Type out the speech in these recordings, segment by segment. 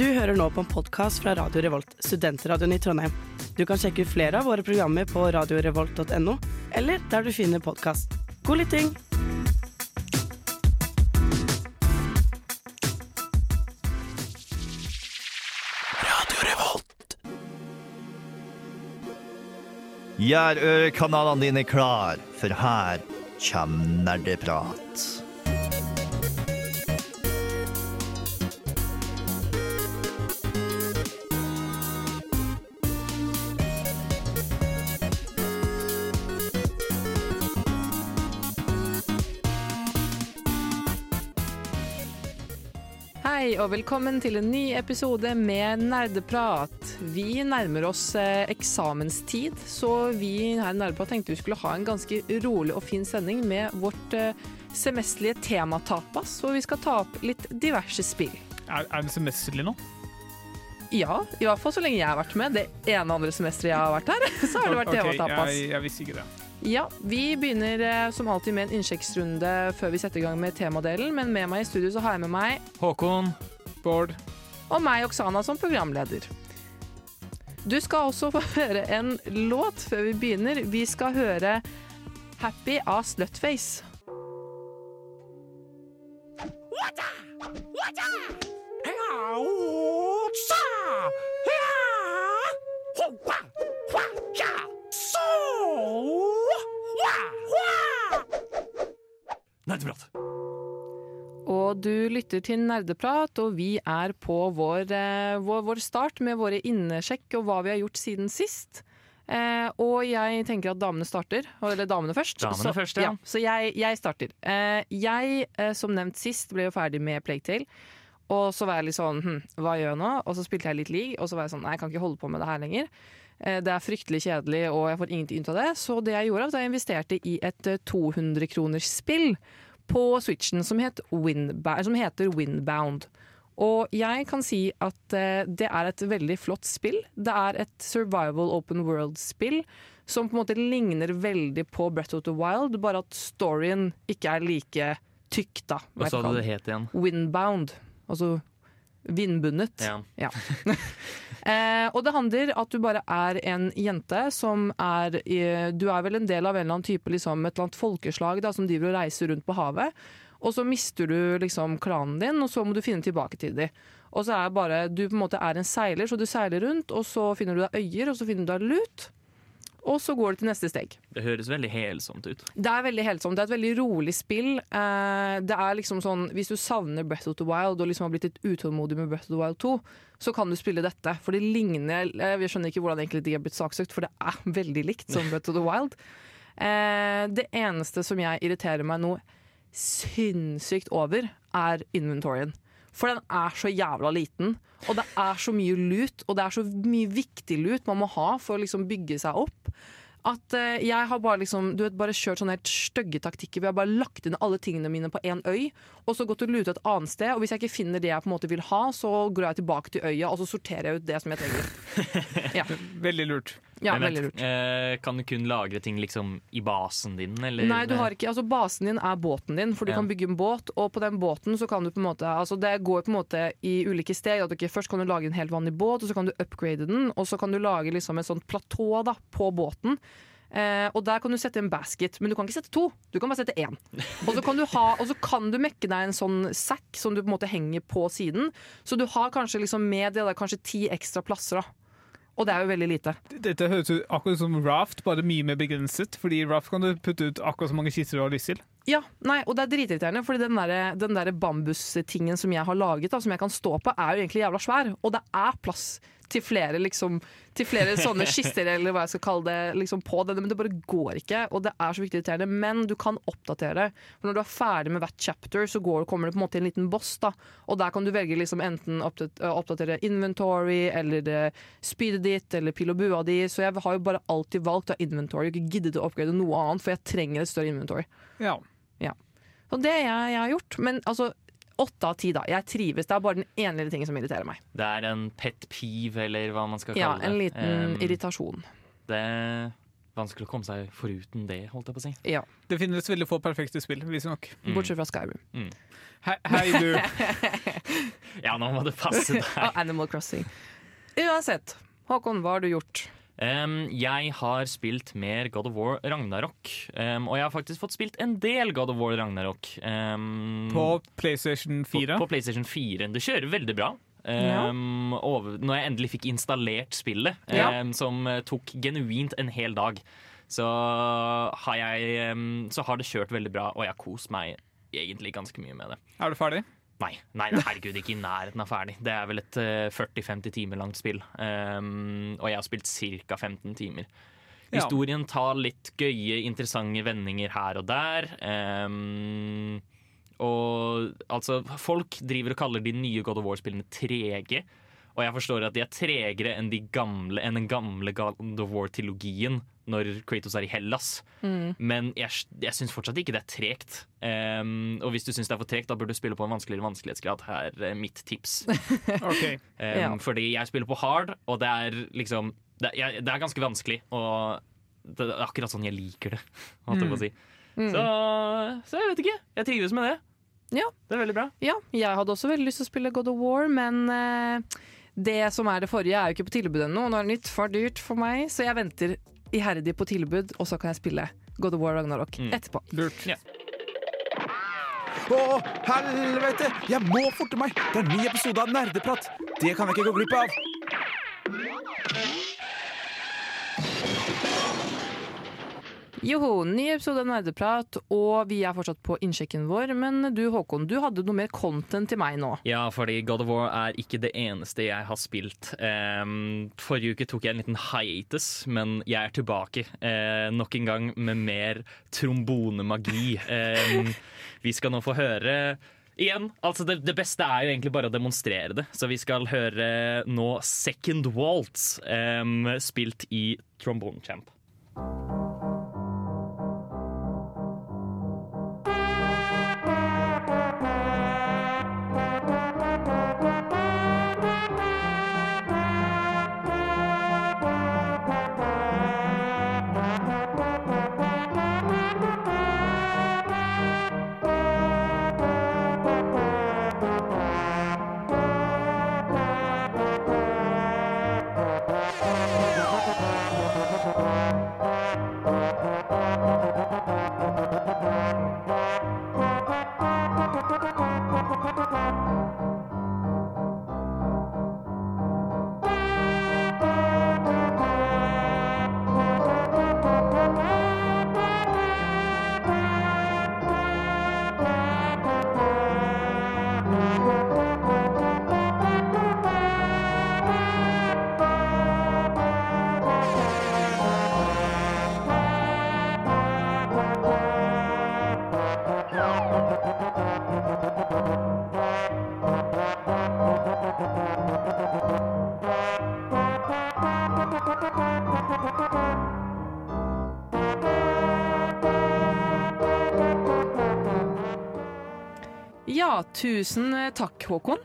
Du hører nå på en podkast fra Radio Revolt, studentradioen i Trondheim. Du kan sjekke ut flere av våre programmer på radiorevolt.no, eller der du finner podkast. God lytting! Gjør ørekanalene dine klar, for her kommer nerdeprat. Og velkommen til en ny episode med Nerdeprat. Vi nærmer oss eh, eksamenstid, så vi her i Nerdeprat tenkte vi skulle ha en ganske rolig og fin sending med vårt eh, semesterlige tematapas, hvor vi skal ta opp litt diverse spill. Er, er det semesterlig nå? Ja, i hvert fall så lenge jeg har vært med. Det ene andre semesteret jeg har vært her, så har det vært okay, tematapas. Jeg, jeg visste ikke det. Ja, vi begynner eh, som alltid med en innsjekksrunde før vi setter i gang med temadelen, men med meg i studio så har jeg med meg Håkon, Bård. og meg, Oksana, som programleder. Du skal også få høre en låt før vi begynner. Vi skal høre 'Happy' av Slutface. Nerdeprat. Og du lytter til Nerdeprat, og vi er på vår, eh, vår, vår start med våre innesjekk og hva vi har gjort siden sist. Eh, og jeg tenker at damene starter. Eller damene først. Damene så, først, ja. Så jeg, jeg starter. Eh, jeg, eh, som nevnt sist, ble jo ferdig med Plague Tale. Og så var jeg litt sånn hm, hva gjør jeg nå? Og så spilte jeg litt league, og så var jeg sånn nei, jeg kan ikke holde på med det her lenger. Eh, Det er fryktelig kjedelig, og jeg får ingenting ut av det. Så det jeg gjorde, var at jeg investerte i et eh, 200 kroners spill på Switchen som, het Windba som heter Windbound. Og jeg kan si at eh, det er et veldig flott spill. Det er et survival open world-spill som på en måte ligner veldig på Breath of the Wild, bare at storyen ikke er like tykk, da. Hva sa du det het igjen? Windbound. Altså vindbundet. Ja. Eh, og det handler at du bare er en jente som er i, Du er vel en del av en eller annen type liksom, et eller annet folkeslag da, som driver og reiser rundt på havet. Og så mister du liksom klanen din, og så må du finne tilbake til dem. Og så er bare, Du på en måte er en seiler, så du seiler rundt, og så finner du deg øyer, og så finner du deg lut. Og så går du til neste steg. Det høres veldig helsomt ut. Det er veldig helsomt. Det er et veldig rolig spill. Eh, det er liksom sånn, Hvis du savner Breath of the Wild og liksom har blitt litt utålmodig med Breath of the Wild 2, så kan du spille dette. For det ligner Vi skjønner ikke hvordan egentlig de har blitt saksøkt, for det er veldig likt som Breath of the Wild. Eh, det eneste som jeg irriterer meg noe sinnssykt over, er inventoryen. For den er så jævla liten, og det er så mye lut, og det er så mye viktig lut man må ha for å liksom bygge seg opp. At eh, jeg har bare, liksom, du vet, bare kjørt sånne helt stygge taktikker. Vi har bare lagt inn alle tingene mine på én øy, og så gått og luta et annet sted. Og hvis jeg ikke finner det jeg på en måte vil ha, så går jeg tilbake til øya, og så sorterer jeg ut det som jeg trenger. Veldig lurt. Ja, Men, veldig lurt. eh, kan du kun lagre ting liksom i basen din, eller? Nei, du har ikke, altså basen din er båten din, for du Ja. kan bygge en båt. Og på den båten så kan du på en måte altså Det går på en måte i ulike steg. At du ikke, først kan du lage en helt vanlig båt, og så kan du upgrade den. Og så kan du lage liksom et sånt platå da, på båten. Eh, og der kan du sette en basket, men du kan ikke sette to. Du kan bare sette én. Og så kan du, ha, kan du mekke deg en sånn sack som du på en måte henger på siden. Så du har kanskje liksom med det der, kanskje ti ekstra plasser. da Og det er jo veldig lite. Dette høres ut akkurat som Raft, bare mye mer begrenset. Fordi Raft kan du putte ut akkurat så mange kister du har lyst til. Ja, nei, og det er dritirriterende, fordi den der, den der bambustingen som jeg har laget, da, som jeg kan stå på, er jo egentlig jævla svær. Og det er plass til flere, liksom, til flere sånne kister, eller hva jeg skal kalle det, liksom, på denne, Men det bare går ikke, og det er så viktig irriterende. Men du kan oppdatere. For når du er ferdig med hvert chapter, så går, kommer det på en måte en liten boss, da. Og der kan du velge liksom enten oppdatere inventory, eller eh, speedet ditt, eller pil og bua di. Så jeg har jo bare alltid valgt å ha inventory, og ikke giddet å oppgrade noe annet, for jeg trenger et større inventory. Ja. Og det er jeg, jeg har gjort. Men altså, åtte av ti, da. Jeg trives. Det er bare den ene lille tingen som irriterer meg. Det er en pet peeve, eller hva man skal kalle det. Ja, En liten Um, irritasjon. Det er vanskelig å komme seg foruten det, holdt jeg på å si. Ja, Det finnes veldig få perfekte spill, visstnok. Mm. Bortsett fra Skyrim. Hei, hei du. Ja, nå må det passe deg. Og Animal Crossing. Uansett, Håkon, hva har du gjort? Um, jeg har spilt mer God of War Ragnarok. Um, og jeg har faktisk fått spilt en del God of War Ragnarok. Um, På PlayStation 4. På, på PlayStation 4. Det kjører veldig bra. Um, over, når jeg endelig fikk installert spillet, Ja. som eh, tok genuint en hel dag, så har, jeg, um, så har det kjørt veldig bra, og jeg har kost meg egentlig ganske mye med det. Er du ferdig? Nei, nei, herregud, ikke i nærheten av ferdig. Det er vel et eh, 40-50 timer langt spill. Um, og jeg har spilt ca. 15 timer. Ja. Historien tar litt gøye, interessante vendinger her og der. Um, og altså, folk driver og kaller de nye God of War-spillene trege. Og jeg forstår at de er tregere enn, de gamle, enn den gamle God of War-trilogien når Kratos er i Hellas. Men jeg, jeg syns fortsatt ikke det er tregt. Um, og hvis du syns det er for tregt, da burde du spille på en vanskeligere vanskelighetsgrad. Her er mitt tips. okay. Um, Ja. Fordi jeg spiller på hard, og det er liksom Det, jeg, det er ganske vanskelig. Og det er akkurat sånn jeg liker det. Jeg på å. Så, så jeg vet ikke. Jeg trives med det. Ja. Det er veldig bra. Ja, jeg hadde også veldig lyst til å spille God of War, men uh, det som er det forrige, er jo ikke på tilbud ennå. Nå er det nytt for dyrt for meg, så jeg venter iherdig på tilbud, og så kan jeg spille God of War Ragnarok Mm. etterpå. Lurt. Ja. Å, helvete! Jeg må forte meg! Det er en ny episode av Nerdeprat! Det kan jeg ikke gå glipp av! Joho, ny episode av Nerdeprat, og vi er fortsatt på innsjekken vår. Men du Håkon, du hadde noe mer content til meg nå. Ja, fordi God of War er ikke det eneste jeg har spilt. Um, forrige uke tok jeg en liten hiatus, men jeg er tilbake Uh, nok en gang med mer trombonemagi. Um, vi skal nå få høre Igjen, altså det, det beste er jo egentlig bare å demonstrere det. Så vi skal høre nå Second Waltz, um, spilt i Trombone Ja, tusen takk, Håkon.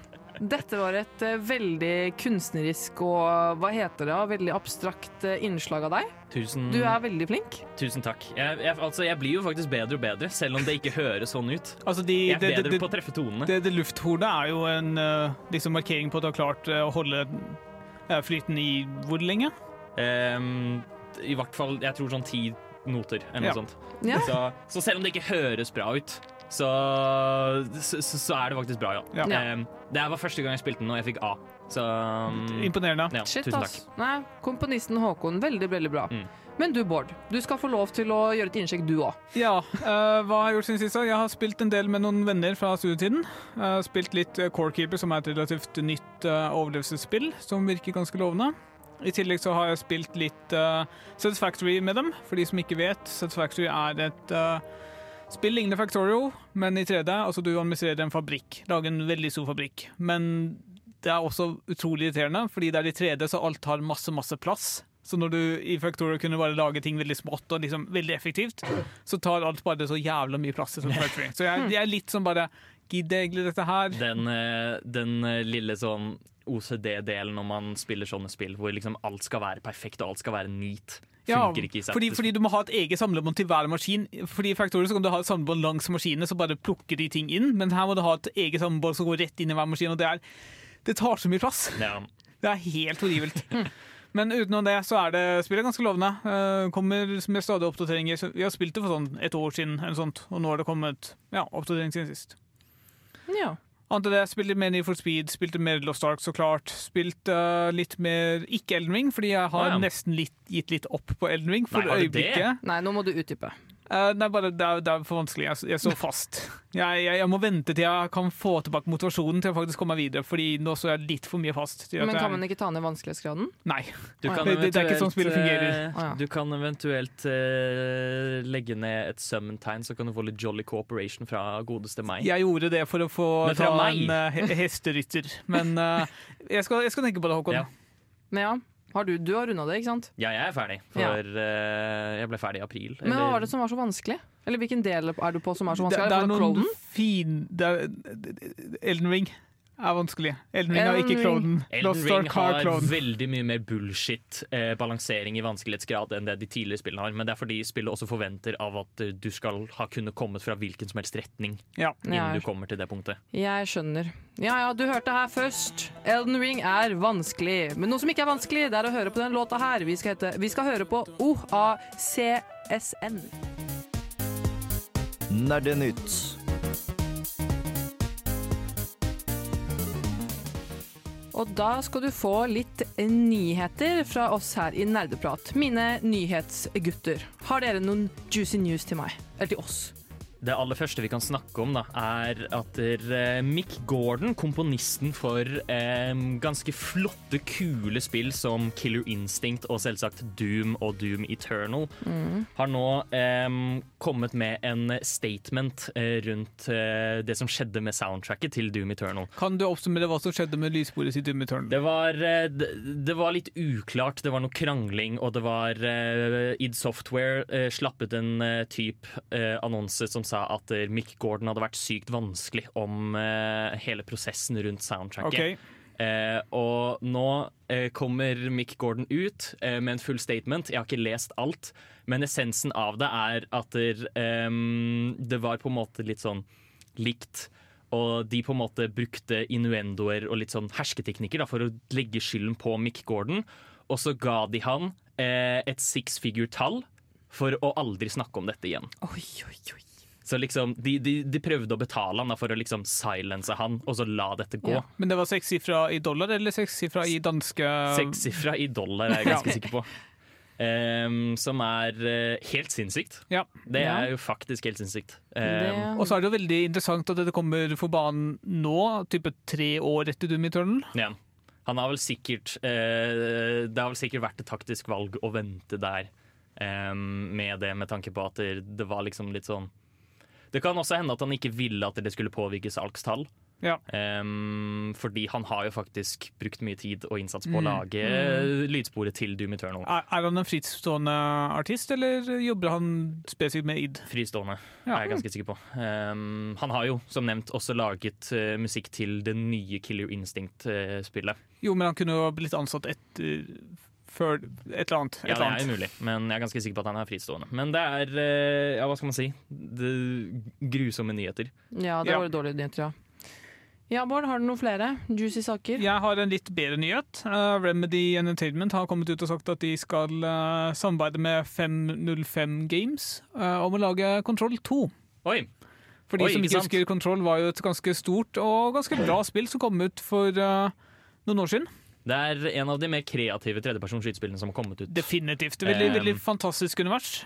Dette var et eh, veldig kunstnerisk og hva heter det, veldig abstrakt eh, innslag av deg. Tusen, Du er veldig flink. tusen takk. Jeg, jeg, altså, jeg blir jo faktisk bedre og bedre, selv om det ikke høres sånn ut. Altså, de, Jeg er det, bedre det, på å treffe tonene. det, det lufthornet er jo en eh, liksom markering på at du har klart eh, å holde eh, flyten i hvor lenge? Um, I hvert fall, jeg tror sånn ti noter, eller noe sånt. Ja. Så, så selv om det ikke høres bra ut, så, så, så er det faktisk bra, ja. Ja. Det var første gang jeg spilte den, og jeg fikk A. Så um, Imponerende. ja, Shit, tusen ass. takk. Nei, komponisten Håkon, veldig, veldig bra. Mm. Men du, Bård, du skal få lov til å gjøre et innsjekk, du òg. Ja, Uh, hva har jeg gjort siden sist? Jeg har spilt en del med noen venner fra studietiden. Har spilt litt eh, Corekeeper, som er et relativt nytt uh, overlevelsesspill, som virker ganske lovende. I tillegg så har jeg spilt litt uh, Satisfactory med dem. For de som ikke vet, Satisfactory er et eh, spill lignende Factorio, men i 3D. Altså du administrerer en fabrikk, lager en veldig stor fabrikk. Men det er også utrolig irriterende, fordi det er i 3D, så alt har masse, masse plass. Så når du i Factorio kunne bare lage ting veldig smått og liksom veldig effektivt, så tar alt bare så jævla mye plass i Så jeg, jeg er litt sånn bare Gidder egentlig dette her? Den, eh, den eh, lille sånn OCD-delen når man spiller sånne spill, hvor liksom alt skal være perfekt og alt skal være neat. Ja, funker ikke i fordi, fordi du må ha et eget samlebånd til hver maskin. Fordi I Factorio så kan du ha et samlebånd langs maskinene, så bare plukker de ting inn. Men her må du ha et eget samlebånd som går rett inn i hver maskin. Og det, er, det tar så mye plass. Ja. Det er helt horribelt. Men utenom det så er det spillet ganske lovende. Eh, kommer med stadig oppdateringer. Vi har spilt det for sånn et år siden, eller sånt, og nå har det kommet ja, oppdatering siden sist. Ja. Annet enn det, spilte mer Need for Speed, spilte mer Lost Ark, så klart. Spilte litt mer ikke Elden Ring, fordi jeg har Ah, ja. nesten litt, gitt litt opp på Elden Ring for Nei, øyeblikket. det? Nei, nå må du utdype. Eh, nei, bare, det, er, det er for vanskelig. Jeg, jeg står fast. Jeg, jeg, jeg må vente til jeg kan få tilbake motivasjonen til å faktisk komme meg videre, Fordi nå står jeg litt for mye fast. til at Men kan man ikke ta ned vanskelighetsgraden? Nei. Du kan Det- det er ikke sånn spillet fungerer. Uh, Du kan eventuelt uh, legge ned et summon-tegn, så kan du få litt Jolly Cooperation fra godeste meg. Jeg gjorde det for å få ta meg? en hesterytter. Men jeg, skal, jeg skal tenke på det, Håkon. Ja. Men ja, har du, du har runda det, ikke sant? Ja, jeg er ferdig, for Ja. eh, jeg ble ferdig i april. Men hva var det som var så vanskelig? Eller hvilken del er du på som er så vanskelig? det er det noen fin det er, Elden Ring er vanskelig. Elden Ring har ikke Ring. Elden Ring har veldig mye mer bullshit-balansering i vanskelighetsgrad enn det de tidligere spillene har. Men det er fordi spillet også forventer av at eh, du skal ha kunnet kommet fra hvilken som helst retning Ja. innen Ja. du kommer til det punktet. Jeg skjønner. Ja ja, du hørte her først. Elden Ring er vanskelig. Men noe som ikke er vanskelig, det er å høre på den låta her. Vi skal, hete, vi skal høre på OACSN. Nerdenytt. Og da skal du få litt nyheter fra oss her i Nerdeprat. Mine nyhetsgutter. Har dere noen juicy news til meg? Eller til oss? Det aller første vi kan snakke om, da, er at eh, Mick Gordon, komponisten for eh, ganske flotte, kule spill som Killer Instinct og selvsagt Doom og Doom Eternal, har nå eh, kommet med en statement eh, rundt eh, det som skjedde med soundtracket til Doom Eternal. Kan du oppsummere hva som skjedde med lysbordet sitt Doom Eternal? Det var, eh, det, det var litt uklart, det var noe krangling, og det var eh, id Software eh, slappet en eh, type eh, annonse som sa at eh, Mick Gordon hadde vært sykt vanskelig om eh, hele prosessen rundt soundtracket. Okay. Eh, og nå eh, kommer Mick Gordon ut eh, med en full statement. Jeg har ikke lest alt, men essensen av det er at der, ehm, det var på en måte litt sånn likt. Og de på en måte brukte innuendoer og litt sånn hersketeknikker da, for å legge skylden på Mick Gordon. Og så ga de han eh, et six figure-tall for å aldri snakke om dette igjen. Oi, oi, oi. Så liksom, de, de, de prøvde å betale han da, for å liksom silence han, og så la dette gå. Ja. Men det var sekssifra i dollar eller sekssifra i danske Sekssifra i dollar er jeg ganske sikker på. Um, som er uh, helt sinnssykt. Ja. Det er jo faktisk helt sinnssykt. Det, Ehm, Og så er det jo veldig interessant at dette kommer for banen nå, type tre år etter Doom Eternal. ja. Han har vel sikkert uh, Det har vel sikkert vært et taktisk valg å vente der um, med det, med tanke på at det, det var liksom litt sånn Det kan også hende at han ikke ville at det skulle påvirke salgstall. Ja. Um, fordi han har jo faktisk brukt mye tid og innsats på å Mm. lage lydsporet til Doom Eternal. Er, er han en frittstående artist, eller jobber han spesifikt med id? Fristående, Ja. er jeg ganske sikker på. Um, han har jo, som nevnt, også laget uh, musikk til det nye Killer Instinct-spillet. Jo, men han kunne jo blitt ansatt etter før et eller annet. Et ja, det er umulig, men jeg er ganske sikker på at han er fristående. Men det er, eh, ja, hva skal man si, det grusomme nyheter. ja, det Ja. var dårlige nyheter, ja. Ja, Bård, har du noen flere juicy saker? Jeg har en litt bedre nyhet. Uh, Remedy Entertainment har kommet ut og sagt at de skal uh, samarbeide med 505 Games uh, om å lage Control 2. Oi! For de Oi, som ikke husker, Control var jo et ganske stort og ganske bra spill som kom ut for uh, noen år siden. Det er en av de mer kreative tredjepersons skytespillene som har kommet ut. Definitivt. Veldig, veldig fantastisk univers.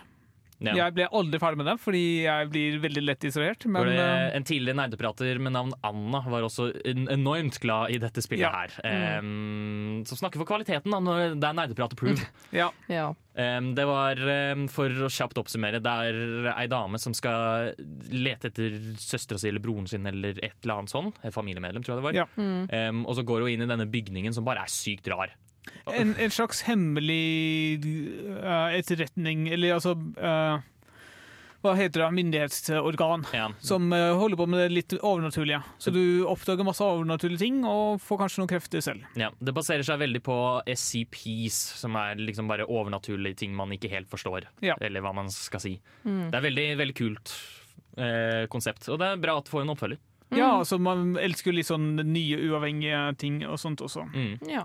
Ja. Jeg ble aldri ferdig med dem, fordi jeg blir veldig lett isolert. Men det, uh, en tidligere nerdeprater med navn Anna var også enormt glad i dette spillet Ja. her. Um, som snakker for kvaliteten da, når det er nerdeprat-approved. ja. Ja. Um, det var, um, for å kjapt oppsummere, det er ei dame som skal lete etter søstera si eller broren sin eller et eller annet sånn. Et familiemedlem, tror jeg det var. Ja. Mm. Um, og så går hun inn i denne bygningen som bare er sykt rar. En, en slags hemmelig uh, etterretning Eller altså uh, hva heter det, myndighetsorgan Ja. som uh, holder på med det litt overnaturlige. Så du oppdager masse overnaturlige ting og får kanskje noen krefter selv. Ja, Det baserer seg veldig på SCPs, som er liksom bare overnaturlige ting man ikke helt forstår. Ja. Eller hva man skal si. Det er veldig, veldig kult eh, konsept, og det er bra at det får en oppfølger. Ja, altså Man elsker jo litt sånn nye, uavhengige ting og sånt også. Mm. Ja.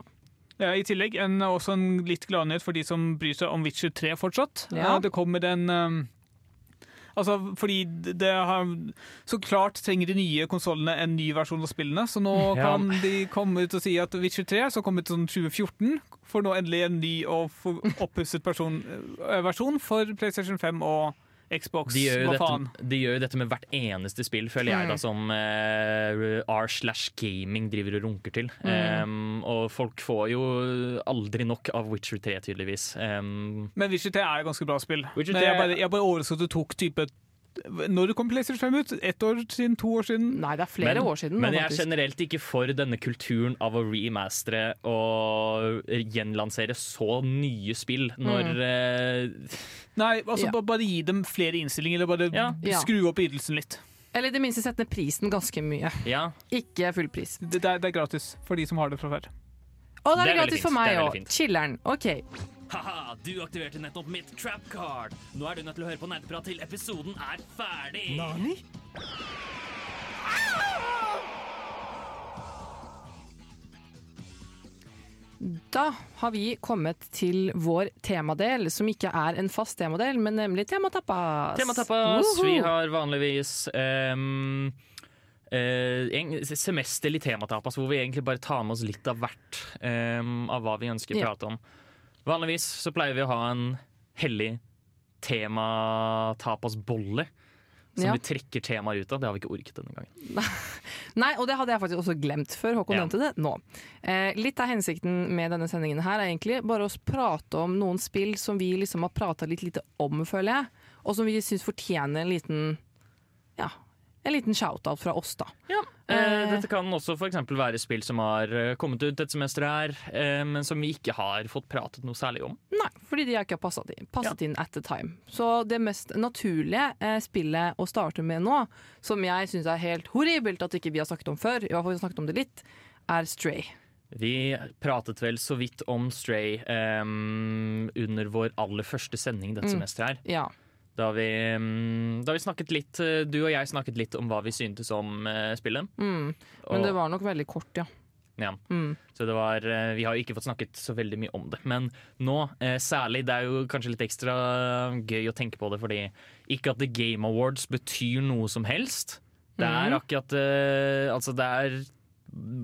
Ja, I tillegg en, også en litt gladnyhet for de som bryr seg om Witcher 3 fortsatt. Ja. Ja, det kommer en um, Altså, fordi det har Så klart trenger de nye konsollene en ny versjon av spillene, så nå Ja. kan de komme ut og si at Witcher 3, som kom ut sånn 2014, får nå endelig en ny og oppusset eh, versjon for PlayStation 5 og Xbox. De gjør, Hva faen? dette, de gjør jo dette med hvert eneste spill, føler jeg, da, som uh, R slash gaming driver og runker til. Um, og folk får jo aldri nok av Witcher 3, tydeligvis. Um, Men Witcher 3 er et ganske bra spill. Men 3 jeg bare, jeg bare overrasket at du tok type Når kom PlayStation 5 ut? Ett år siden? To år siden? Nei, det er flere Men- år siden. Men nå, jeg er generelt ikke for denne kulturen av å remastere og gjenlansere så nye spill når eh, Nei, altså Ja. ba- bare gi dem flere innstillinger, eller bare Ja. Skru opp ytelsen litt. Eller i det minste sette ned prisen ganske mye. Ja. Ikke full pris. Det, det, er, det er gratis for de som har det fra før. Og da er det, Det er gratis for meg Det òg. Chiller'n. OK. Haha, du aktiverte nettopp mitt trap card. Nå er du nødt til å høre på nerdeprat til episoden er ferdig. Nani? Da har vi kommet til vår temadel, som ikke er en fast temadel, men nemlig Tematapas. Tematapas. Woho! Vi har vanligvis um, en semesterlig tematapas, hvor vi egentlig bare tar med oss litt av hvert um, av hva vi ønsker å prate om. Vanligvis så pleier vi å ha en hellig tematapasbolle. Som Ja. vi trekker temaer ut av. Det har vi ikke orket denne gangen. Nei, og det hadde jeg faktisk også glemt før Håkon Ja. nevnte det nå. Eh, litt av hensikten med denne sendingen her er egentlig bare å prate om noen spill som vi liksom har prata litt lite om, føler jeg. Og som vi syns fortjener en liten ja, en liten shout-out fra oss, da. Eh, Eh. dette kan også for eksempel være spill som har eh, kommet ut dette semesteret her, eh, men som vi ikke har fått pratet noe særlig om. Nei, fordi de har ikke passet inn, passet inn at the time. Så det mest naturlige eh, spillet å starte med nå, som jeg syns er helt horribelt at ikke vi har snakket om før, i hvert fall vi har snakket om det litt, er Stray. Vi pratet vel så vidt om Stray em, under vår aller første sending dette Mm. semesteret her. Ja. Da vi, da vi snakket litt, eh, du og jeg snakket litt om hva vi syntes om eh, spillet. Mm. Men Og- det var nok veldig kort, ja. Ja. Mm. Så det var, eh, vi har jo ikke fått snakket så veldig mye om det. Men nå, særlig, det er jo kanskje litt ekstra gøy å tenke på det, fordi ikke at The Game Awards betyr noe som helst. Det er Mhm. akkurat Altså, det er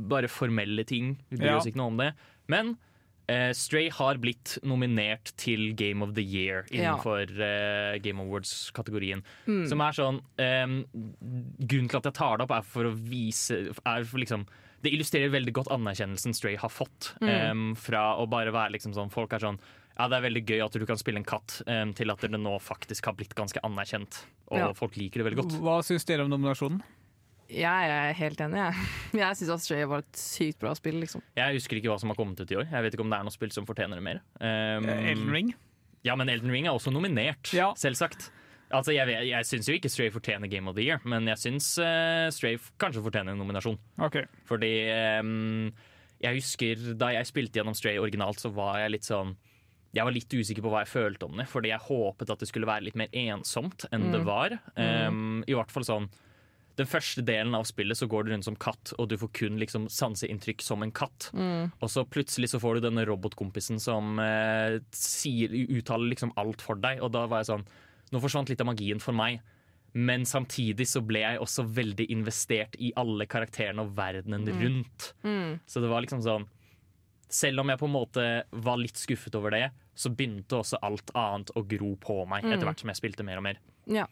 bare formelle ting. Vi bryr Ja. oss ikke noe om det. Men eh, Stray har blitt nominert til Game of the Year Ja. innenfor eh, Game Awards-kategorien. Mm. Som er sånn um, Grunnen til at jeg tar det opp, er for å vise er for liksom, Det illustrerer veldig godt anerkjennelsen Stray har fått. Mm. Um, fra å bare være liksom sånn Folk er sånn Ja, det er veldig gøy at du kan spille en katt, um, til at det nå faktisk har blitt ganske anerkjent. Og Ja. folk liker det veldig godt. Hva syns dere om nominasjonen? Jeg er helt enig, jeg. Jeg syns at Stray var et sykt bra spill, liksom. Jeg husker ikke hva som har kommet ut i år. Jeg vet ikke om det er noe spill som fortjener det mer. Eh, Elden Ring? Ja, men Elden Ring er også nominert, Ja. selvsagt. Altså, jeg, vet- jeg syns jo ikke Stray fortjener Game of the Year, men jeg syns uh, Stray kanskje fortjener en nominasjon. Okay. Fordi um, jeg husker da jeg spilte gjennom Stray originalt, så var jeg litt sånn Jeg var litt usikker på hva jeg følte om det, fordi jeg håpet at det skulle være litt mer ensomt enn det var. Ehm, I hvert fall sånn Den første delen av spillet så går du rundt som katt, og du får kun liksom sanseinntrykk som en katt. Og så plutselig så får du denne robotkompisen som eh, sier, uttaler liksom alt for deg, og da var jeg sånn Nå forsvant litt av magien for meg. Men samtidig så ble jeg også veldig investert i alle karakterene og verdenen rundt. Så det var liksom sånn Selv om jeg på en måte var litt skuffet over det, så begynte også alt annet å gro på meg etter hvert som jeg spilte mer og mer. Ja.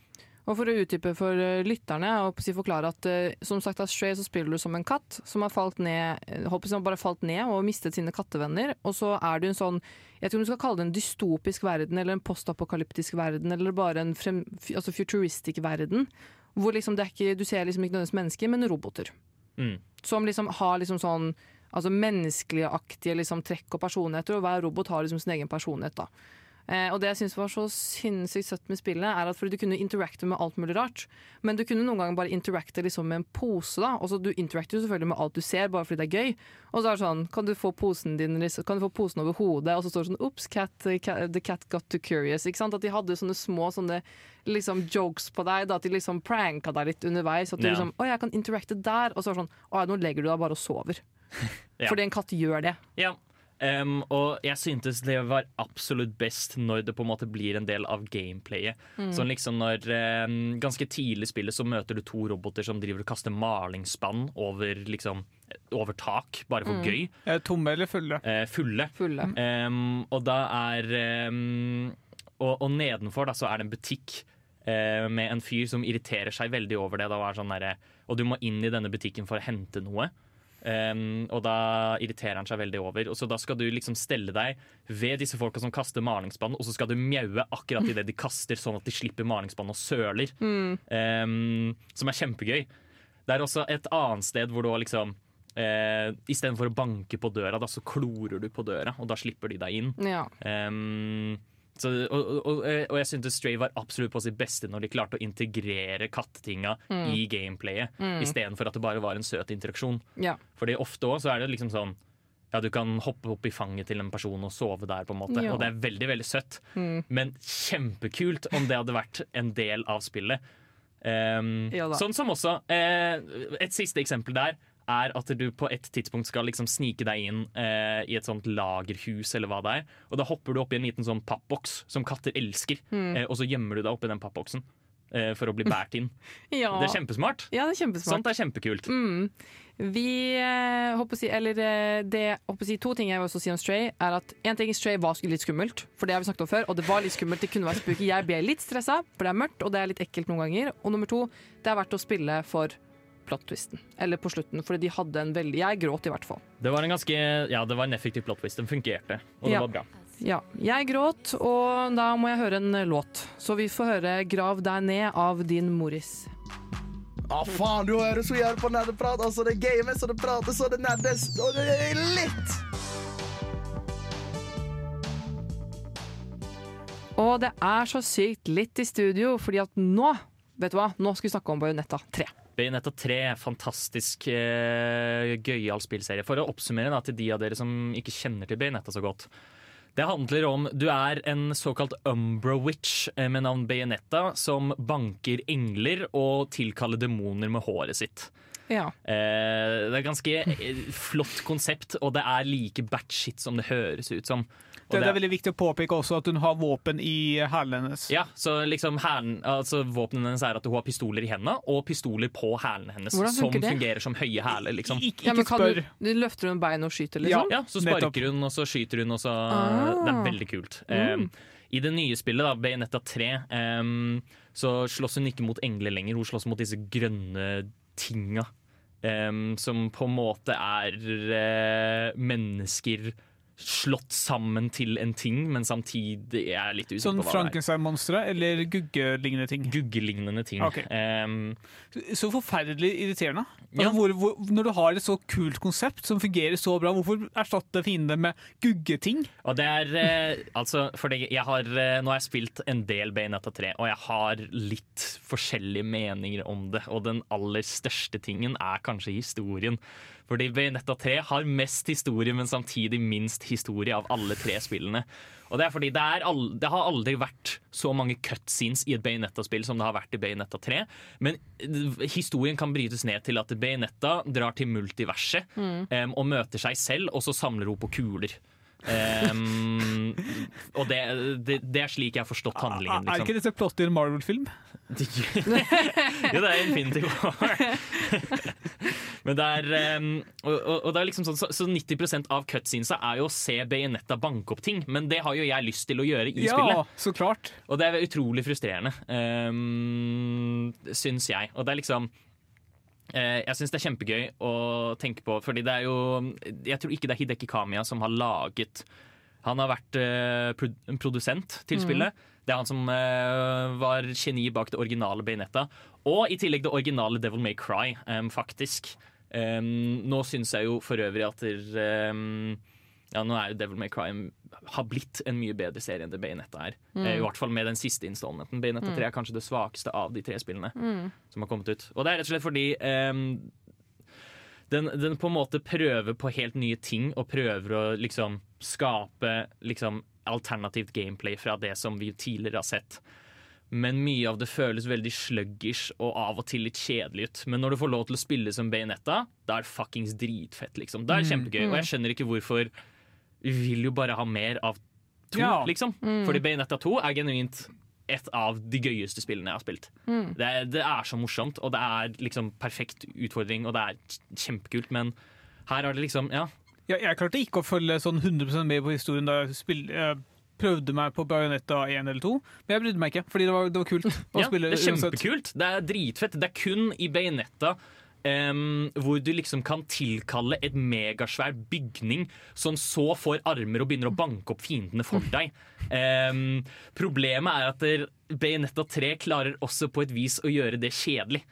Og for å utdype for eh, lytterne og forklare at eh, som sagt av Stray så spiller du som en katt som har falt ned, eh, håper jeg, bare falt ned og mistet sine kattevenner. Og så er du en sånn Jeg tror du skal kalle det en dystopisk verden eller en postapokalyptisk verden eller bare en frem, altså futuristic verden. Hvor liksom det er ikke, du ser liksom ikke nødvendigvis mennesker, men roboter. Mm. Som liksom har liksom sånn altså menneskeligaktige liksom trekk og personligheter, og hver robot har liksom sin egen personlighet. da. Eh, og det jeg syns var så sinnssykt søtt med spillet, er at fordi du kunne interacte med alt mulig rart. Men du kunne noen ganger bare interacte liksom med en pose. da Og så Du interacter jo selvfølgelig med alt du ser, bare fordi det er gøy. Og så er det sånn, kan du få posen din liksom, Kan du få posen over hodet, og så står det sånn Ops, cat, cat, the cat got too curious. Ikke sant? At de hadde sånne små sånne liksom jokes på deg. Da, at de liksom pranka deg litt underveis. At du Ja. liksom Å, jeg kan interacte der. Og så er det sånn Å, nå legger du deg bare og sover. Ja. Fordi en katt gjør det. Ja. Em, og jeg syntes det var absolutt best når det på en måte blir en del av gameplayet. Sånn liksom når um, Ganske tidlig i spillet så møter du to roboter som driver og kaster malingsspann over liksom over tak, bare for gøy. Eh, Tomme eller fulle? Uh, fulle. Fulle. Um, og da er og, og nedenfor da så er det en butikk uh, med en fyr som irriterer seg veldig over det. Da, og, er sånn der, og du må inn i denne butikken for å hente noe. Em, og da irriterer han seg veldig over. Og så Da skal du liksom stelle deg ved disse folka som kaster malingsspann, og så skal du mjaue akkurat idet de kaster, sånn at de slipper malingsspann og søler. Em, som er kjempegøy. Det er også et annet sted hvor du liksom eh, Istedenfor å banke på døra, da, så klorer du på døra, og da slipper de deg inn. Ja. Em, så, og, og, og, og jeg syntes Stray var absolutt på sitt beste når de klarte å integrere kattetinga i gameplayet, Mm. istedenfor at det bare var en søt interaksjon. ja. Fordi ofte så er det liksom sånn ja, Du kan hoppe opp i fanget til en person og sove der, på en måte. Ja. og det er veldig veldig søtt. Mm. Men kjempekult om det hadde vært en del av spillet. Um, Ja sånn som også eh, Et siste eksempel der er at du på et tidspunkt skal liksom snike deg inn eh, i et sånt lagerhus, eller hva det er. Og da hopper du opp i en liten sånn pappboks som katter elsker, Mm. eh, og så gjemmer du deg oppi den pappboksen eh, for å bli båret inn. ja. Det er kjempesmart. Ja, det er kjempesmart. Sånt er kjempekult. Mm. Vi eh, håper å si, eller eh, det, håper å si To ting jeg vil også si om Stray. Er at En ting Stray var litt skummelt, for det har vi snakket om før. Og det var litt skummelt, det kunne være spooky. Jeg ble litt stressa, for det er mørkt og det er litt ekkelt noen ganger. Og nummer to, det er verdt å spille for plot-twisten. Eller på slutten, fordi de hadde en veldig Jeg gråt i hvert fall. Det var en ganske, ja, det var en effektiv plot twist. Den fungerte, og det Ja. var bra. Ja, jeg gråt, og da må jeg høre en låt. Så vi får høre 'Grav deg ned' av din Morris. Å, faen, du hører så jævlig på nerdeprat. Altså, det games, og det prates, og det nerdes, og det er litt. Og det er så sykt litt i studio, fordi at nå Vet du hva? Nå skal vi snakke om Bajonetta 3. Bayonetta 3, fantastisk eh, gøyal spillserie. For å oppsummere da, til de av dere som ikke kjenner til Bayonetta så godt. Det handler om Du er en såkalt Umbra Witch eh, med navn Bayonetta som banker engler og tilkaller demoner med håret sitt. Ja. Eh, det er ganske eh, flott konsept, og det er like batshit som det høres ut som. Og Det, det det er veldig viktig å påpeke også at hun har våpen i hælene hennes. Ja, så liksom herren, altså Våpenet hennes er at hun har pistoler i hendene og pistoler på hælene hennes. Som det? fungerer som høye hæler. Liksom. Ik ja, ikke men kan spør. du, du løfter hun bein og skyter, liksom? Ja, Så Nettopp. sparker hun, og så skyter hun, og så Ah. Det er veldig kult. Um, I det nye spillet, da, Bayonetta 3, um, så slåss hun ikke mot engler lenger. Hun slåss mot disse grønne tinga. Um, som på en måte er uh, mennesker slått sammen til en ting, men samtidig er jeg litt usikker Sånn på hva det er. Sånn Frankenstein-monstre eller guggelignende ting. Guggelignende ting. Okay. Um, Så forferdelig irriterende. Ja. Altså, hvor, hvor, når du har et så kult konsept som fungerer så bra, hvorfor erstatte fiendene med guggeting? Og det er eh, altså fordi jeg har, eh, Nå har jeg spilt en del Bayonetta 3, og jeg har litt forskjellige meninger om det. Og den aller største tingen er kanskje historien. Fordi Bayonetta 3 har mest historie, men samtidig minst historie av alle tre spillene. Og Det er fordi det, er all, det har aldri vært så mange cutscenes i et Bayonetta-spill som det har vært i Bayonetta 3. Men eh, historien kan brytes ned til at Bayonetta drar til multiverset em, og møter seg selv, og så samler hun på kuler. Um, og det, det, det er slik jeg har forstått handlingen. Er Liksom. ikke dette plottet i en Marvel-film? jo, det er Infinity War. Men det er, um, og, og, og det er liksom sånn, så, så 90% av cutscenesa er jo å se Bayonetta banke opp ting. Men det har jo jeg lyst til å gjøre i Ja, spillet. så klart. Og det er utrolig frustrerende, um, syns jeg. Og det er liksom eh, Jeg syns det er kjempegøy å tenke på, fordi det er jo Jeg tror ikke det er Hideki Kamiya som har laget Han har vært uh, pro produsent til spillet. Det er han som uh, var geni bak det originale Bayonetta. Og i tillegg det originale Devil May Cry, um, faktisk. Em, nå syns jeg jo for øvrig at der, um, ja, nå er jo Devil May Cry har blitt en mye bedre serie enn det Bayonetta er. Mm. Eh, I hvert fall med den siste installmenten. Bayonetta 3 er kanskje det svakeste av de tre spillene Mm. som har kommet ut. Og det er rett og slett fordi um, den, den på en måte prøver på helt nye ting og prøver å liksom skape liksom alternativt gameplay fra det som vi tidligere har sett. Men mye av det føles veldig sluggish og av og til litt kjedelig ut. Men når du får lov til å spille som Bayonetta, da er det fuckings dritfett, liksom. Det er kjempegøy. Og jeg skjønner ikke hvorfor Vi vil jo bare ha mer av to, Ja. liksom. Fordi Bayonetta 2 er genuint et av de gøyeste spillene jeg har spilt. Det, er, det er så morsomt, og det er liksom perfekt utfordring, og det er kjempekult, men her er det liksom Ja. Jeg, jeg klarte ikke å følge sånn 100% med på historien da jeg spilte eh, prøvde meg på Bayonetta 1 eller 2, men jeg brydde meg ikke, fordi det var, det var kult å Ja, spille det er kjempekult. Det er dritfett. Det er kun i Bayonetta Um, hvor du liksom kan tilkalle et megasvær bygning som så får armer og begynner å banke opp fiendene for deg. Um, problemet er at Bajonetta Bayonetta 3 klarer også på et vis å gjøre det kjedelig.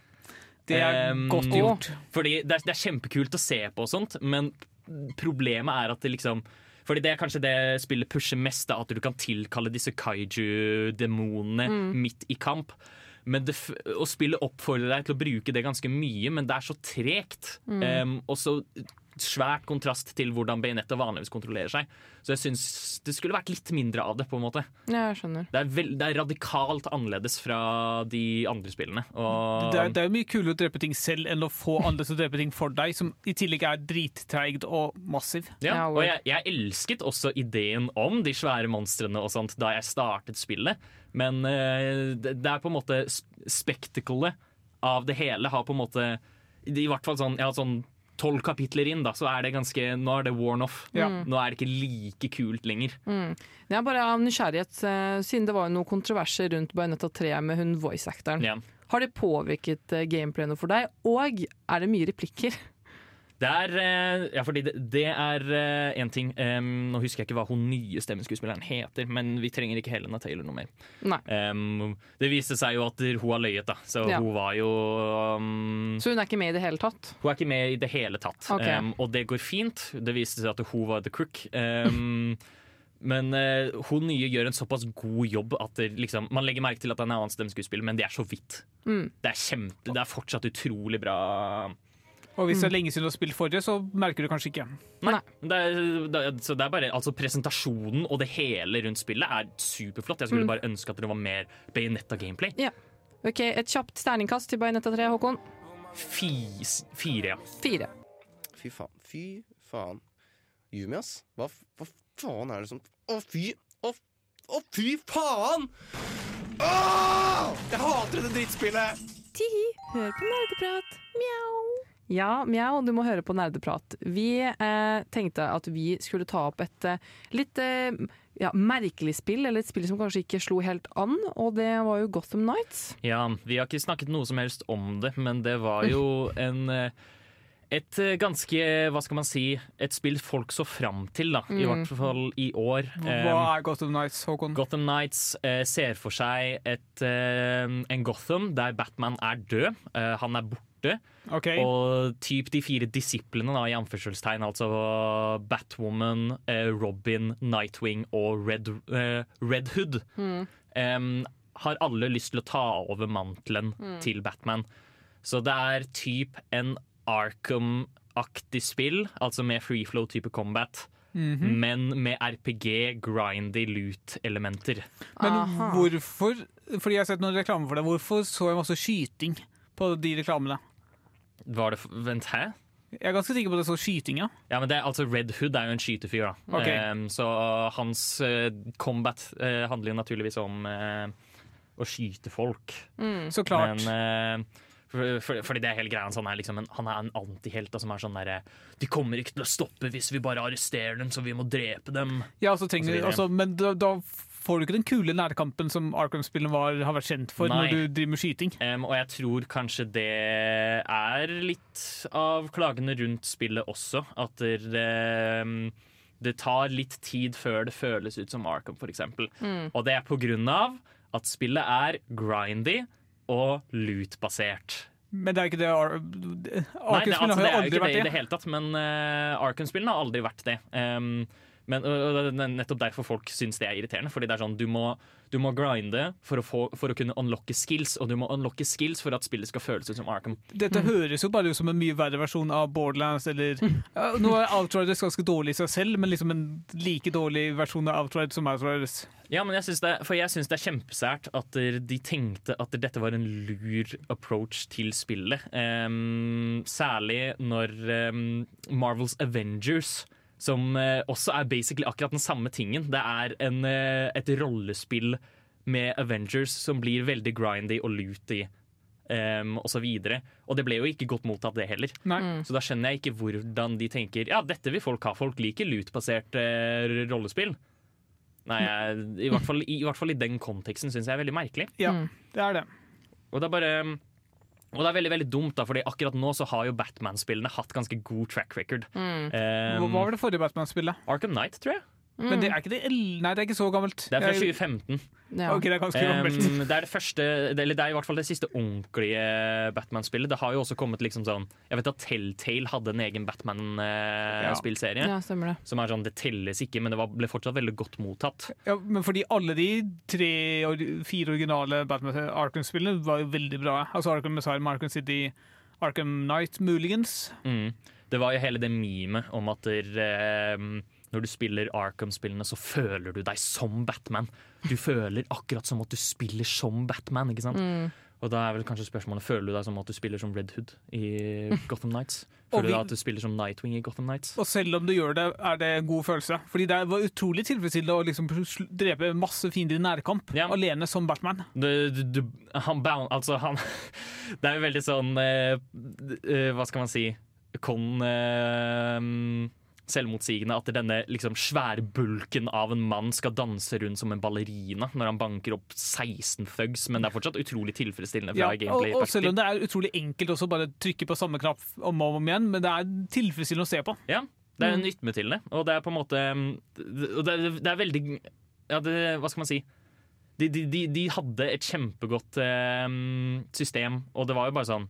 Det er um, godt gjort. Fordi det er, det er kjempekult å se på og sånt, men problemet er at det liksom fordi det er kanskje det spillet pusher mest, da, at du kan tilkalle disse kaiju-demonene midt i kamp. Men det, og spillet oppfordrer deg til å bruke det ganske mye, men det er så tregt. Em, og så svært kontrast til hvordan Bayonetta vanligvis kontrollerer seg. Så jeg syns det skulle vært litt mindre av det. på en måte Ja, jeg skjønner. Det er, veld, det er radikalt annerledes fra de andre spillene. Og Det er, det er jo mye kulere å drepe ting selv enn å få andre til å drepe ting for deg, som i tillegg er drittreigt og massiv. Ja, og jeg, jeg elsket også ideen om de svære monstrene og sånt da jeg startet spillet, men eh, det, det er på en måte sp- spektaklet av det hele har på en måte I hvert fall sånn, ja, sånn tolv kapitler inn, da, så er det ganske Nå er det worn off. Ja. Nå er det ikke like kult lenger. Det er bare av nysgjerrighet, eh, siden det var noen kontroverser rundt Bayonetta 3 med hun voice-actoren. Ja. Har det påvirket gameplayene for deg, og er det mye replikker? Det er eh, Ja, fordi det, det er én ting um, Nå husker jeg ikke hva hun nye stemmeskuespilleren heter, men vi trenger ikke Helena Taylor noe mer. Em, det viste seg jo at hun har løyet, da. Så Ja. hun var jo um, Så hun er ikke med i det hele tatt? Hun er ikke med i det hele tatt. Okay. Um, og det går fint. Det viste seg at hun var the crook. Um, men uh, hun nye gjør en såpass god jobb at det, liksom, man legger merke til at det er en annen stemmeskuespill, men det er så vidt. Mm. Det, er kjempe, det er fortsatt utrolig bra. Og hvis det er lenge siden du har spilt forrige, så merker du kanskje ikke. Nei. Det er, det, er- så det er bare, altså Presentasjonen og det hele rundt spillet er superflott. Jeg skulle Mm. bare ønske at det var mer Bayonetta-gameplay. Ja. Ok, Et kjapt terningkast til Bayonetta 3, Håkon. Fis- Fire, ja. Fire. Fy faen. Fy faen. Yumi, ass. Hva, hva faen er det som Å, fy Å, å fy faen! Åh! Jeg hater dette drittspillet! Tihi, hør på nerdeprat. Mjau. Ja, mjau, du må høre på nerdeprat. Vi eh, tenkte at vi skulle ta opp et eh, litt eh, ja, merkelig spill, eller et spill som kanskje ikke slo helt an, og det var jo Gotham Nights. Ja, vi har ikke snakket noe som helst om det, men det var jo en eh, et eh, ganske, hva skal man si, et spill folk så fram til, da. I hvert fall i år. Hva er Gotham Nights, Håkon? Gotham Nights eh, ser for seg et, eh, en Gotham der Batman er død. Eh, han er borte. Ok, Og typ de fire disiplene, da, i anførselstegn, altså Batwoman, eh, Robin, Nightwing og Red, eh, Red Hood, em, har alle lyst til å ta over mantelen til Batman. Så det er typ en Arkham-aktig spill, altså med free flow-type combat. Men med RPG, grindy loot-elementer. Men Aha. hvorfor Fordi jeg har sett noen reklame for det. Hvorfor så jeg masse skyting på de reklamene? Var det Vent, hæ? Jeg er ganske sikker på at det så skyting, ja. Ja, men det, er- altså Red Hood er jo en skytefyr, da. Okay. Um, så hans uh, combat uh, handler jo naturligvis om uh, å skyte folk. Så klart. Men eh, for, for, fordi det er hele greia hans. Han er, liksom en, han er en antihelt da, som er sånn derre De kommer ikke til å stoppe hvis vi bare arresterer dem, så vi må drepe dem. Ja, så trenger, og så altså, men da, da får du ikke den kule nærkampen som Arkham-spillene har vært kjent for Nei. når du driver med skyting. Um, og jeg tror kanskje det er litt av klagene rundt spillet også. At det, um, det tar litt tid før det føles ut som Arkham, for eksempel. Og det er på grunn av at spillet er grindy og loot-basert. Men det er ikke det Ar Arkham-spillene altså, det har jo er jo aldri ikke det i vært det det. hele tatt, men uh, Arkham-spillene har aldri vært det. Um, men er nettopp derfor folk syns det er irriterende. Fordi det er sånn, du må, du må grinde for å, få, for å kunne unlocke skills, og du må unlocke skills for at spillet skal føles ut som Arkham. Dette høres jo bare ut som en mye verre versjon av Borderlands eller uh, Nå er Outriders ganske dårlig i seg selv, men liksom en like dårlig versjon av Outriders som Outriders. Ja, men jeg syns det, for jeg syns det er kjempesært at de tenkte at dette var en lur approach til spillet. Um, særlig når um, Marvels Avengers, som eh, også er basically akkurat den samme tingen. Det er en, eh, et rollespill med Avengers som blir veldig grindy og looty. Um, og så videre. Og det ble jo ikke godt mottatt, det heller. Nei. Så da skjønner jeg ikke hvordan de tenker Ja, dette vil folk ha. Folk liker loot-basert eh, rollespill. Nei, jeg, i, hvert fall, i, i hvert fall i den konteksten syns jeg er veldig merkelig. Ja, det er det. Og det er bare og det er veldig veldig dumt, da, Fordi akkurat nå så har jo Batman-spillene hatt ganske god track record. Mm. Um, Hva var det forrige Batman-spillet? Arkham Knight, tror jeg. Men det er ikke det Nei, det er ikke så gammelt. Det er fra 2015. Ja. Ok, det er ganske gammelt. Um, det er det første Eller det er i hvert fall det siste ordentlige Batman-spillet. Det har jo også kommet liksom sånn Jeg vet at Telltale hadde en egen Batman-spillserie. ja, stemmer det. Som er sånn, Det telles ikke, men det var, ble fortsatt veldig godt mottatt. Ja, men fordi alle de tre fire originale Batman Arkham-spillene var jo veldig bra. Altså Arkham Asylum, Arkham City, Arkham Knight, muligens. Mm. Det var jo hele det memet om at der, eh, når du spiller Arkham-spillene, så føler du deg som Batman. Du føler akkurat som at du spiller som Batman. ikke sant? Mm. Og da er vel kanskje spørsmålet Føler du deg som at du spiller som Red Hood i Gotham Nights? Føler du deg at du spiller som Nightwing i Gotham Nights? Og selv om du gjør det, er det en god følelse. Fordi det var utrolig tilfredsstillende å liksom drepe masse fiender i nærkamp Ja. alene som Batman. Du, du, du, han bound, altså han Det er jo veldig sånn eh, eh, Hva skal man si Con eh, Selvmotsigende at denne liksom svære bulken av en mann skal danse rundt som en ballerina når han banker opp 16 thugs, men det er fortsatt utrolig tilfredsstillende Ja, fra og, og selv om det er utrolig enkelt også bare trykke på samme knapp om og om igjen, men det er tilfredsstillende å se på. Ja, det er en rytme til det, og det er på en måte og det, er- det er veldig ja, det, Hva skal man si? De, de, de, de hadde et kjempegodt eh, system, og det var jo bare sånn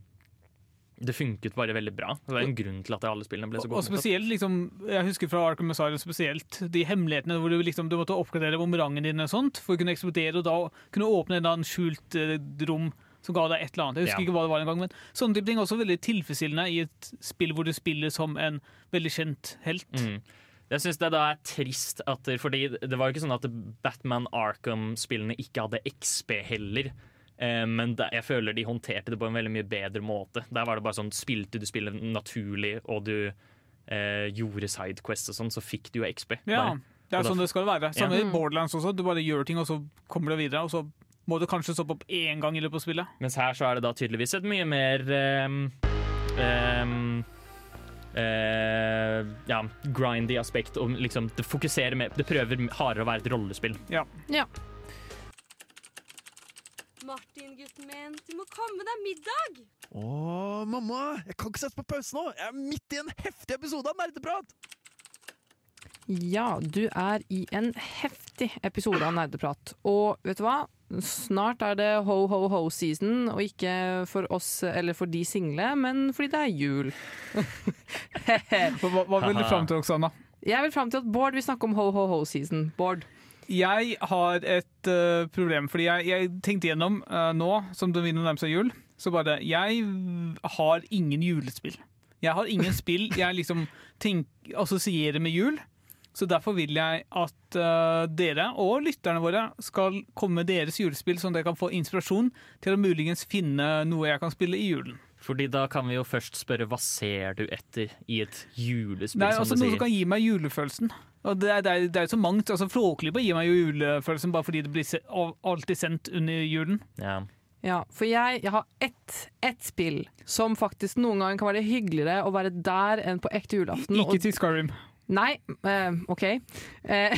Det funket bare veldig bra. Det var en grunn til at alle spillene ble så Og godt mottatt. spesielt, liksom, jeg husker fra Arkham Asylum spesielt, de hemmelighetene hvor du, liksom, du måtte oppgradere bumerangen din og sånt, for å kunne eksplodere, og da kunne åpne en skjult eh, rom som ga deg et eller annet. Jeg husker Ja. ikke hva det var en gang, men sånne type ting er også veldig tilfredsstillende i et spill hvor du spiller som en veldig kjent helt. Mm. Jeg syns det da er trist at Fordi det var jo ikke sånn at Batman Arkham-spillene ikke hadde XP heller. Eh, men jeg føler de håndterte det på en veldig mye bedre måte. Der var det bare sånn Spilte du spillet naturlig, og du eh, gjorde sidequests og sånn, så fikk du jo XP. Ja, Der. det er sånn det skal være. Samme Ja. i Borderlands også. Du bare gjør ting, og så kommer du videre. Og så må du kanskje stoppe opp én gang i løpet av spillet. Mens her så er det da tydeligvis et mye mer um, um, Uh, ja, grindy aspekt. Og liksom det fokuserer mer Det prøver hardere å være et rollespill. Ja. Ja. Martin, gutten min, du må komme deg middag! Å, mamma, jeg kan ikke sette på pause nå. Jeg er midt i en heftig episode av Nerdeprat. Ja, du er i en heftig episode av Nerdeprat. Og vet du hva? Snart er det ho-ho-ho-season, og ikke for oss eller for de single, men fordi det er jul. Hva, hva vil du fram til, Oksana? Jeg vil fram til at Bård vil snakke om ho-ho-ho-season. Bård. Jeg har et uh, problem, fordi jeg, jeg tenkte gjennom uh, nå som det begynner å nærme seg jul, så bare Jeg har ingen julespill. Jeg har ingen spill jeg liksom tenk, assosierer med jul. Så derfor vil jeg at uh, dere og lytterne våre skal komme med deres julespill, sånn at dere kan få inspirasjon til å muligens finne noe jeg kan spille i julen. Fordi da kan vi jo først spørre hva ser du etter i et julespill, Nei, som altså du noe som kan gi meg julefølelsen. Og det er, det er, det er jo så mangt. altså Flåklypa gir meg jo julefølelsen bare fordi det blir se, alltid sendt under julen. Ja. Ja, for jeg, jeg har ett, ett spill som faktisk noen ganger kan være hyggeligere å være der enn på ekte julaften. Ikke til Skyrim. Nei, uh, OK. Uh,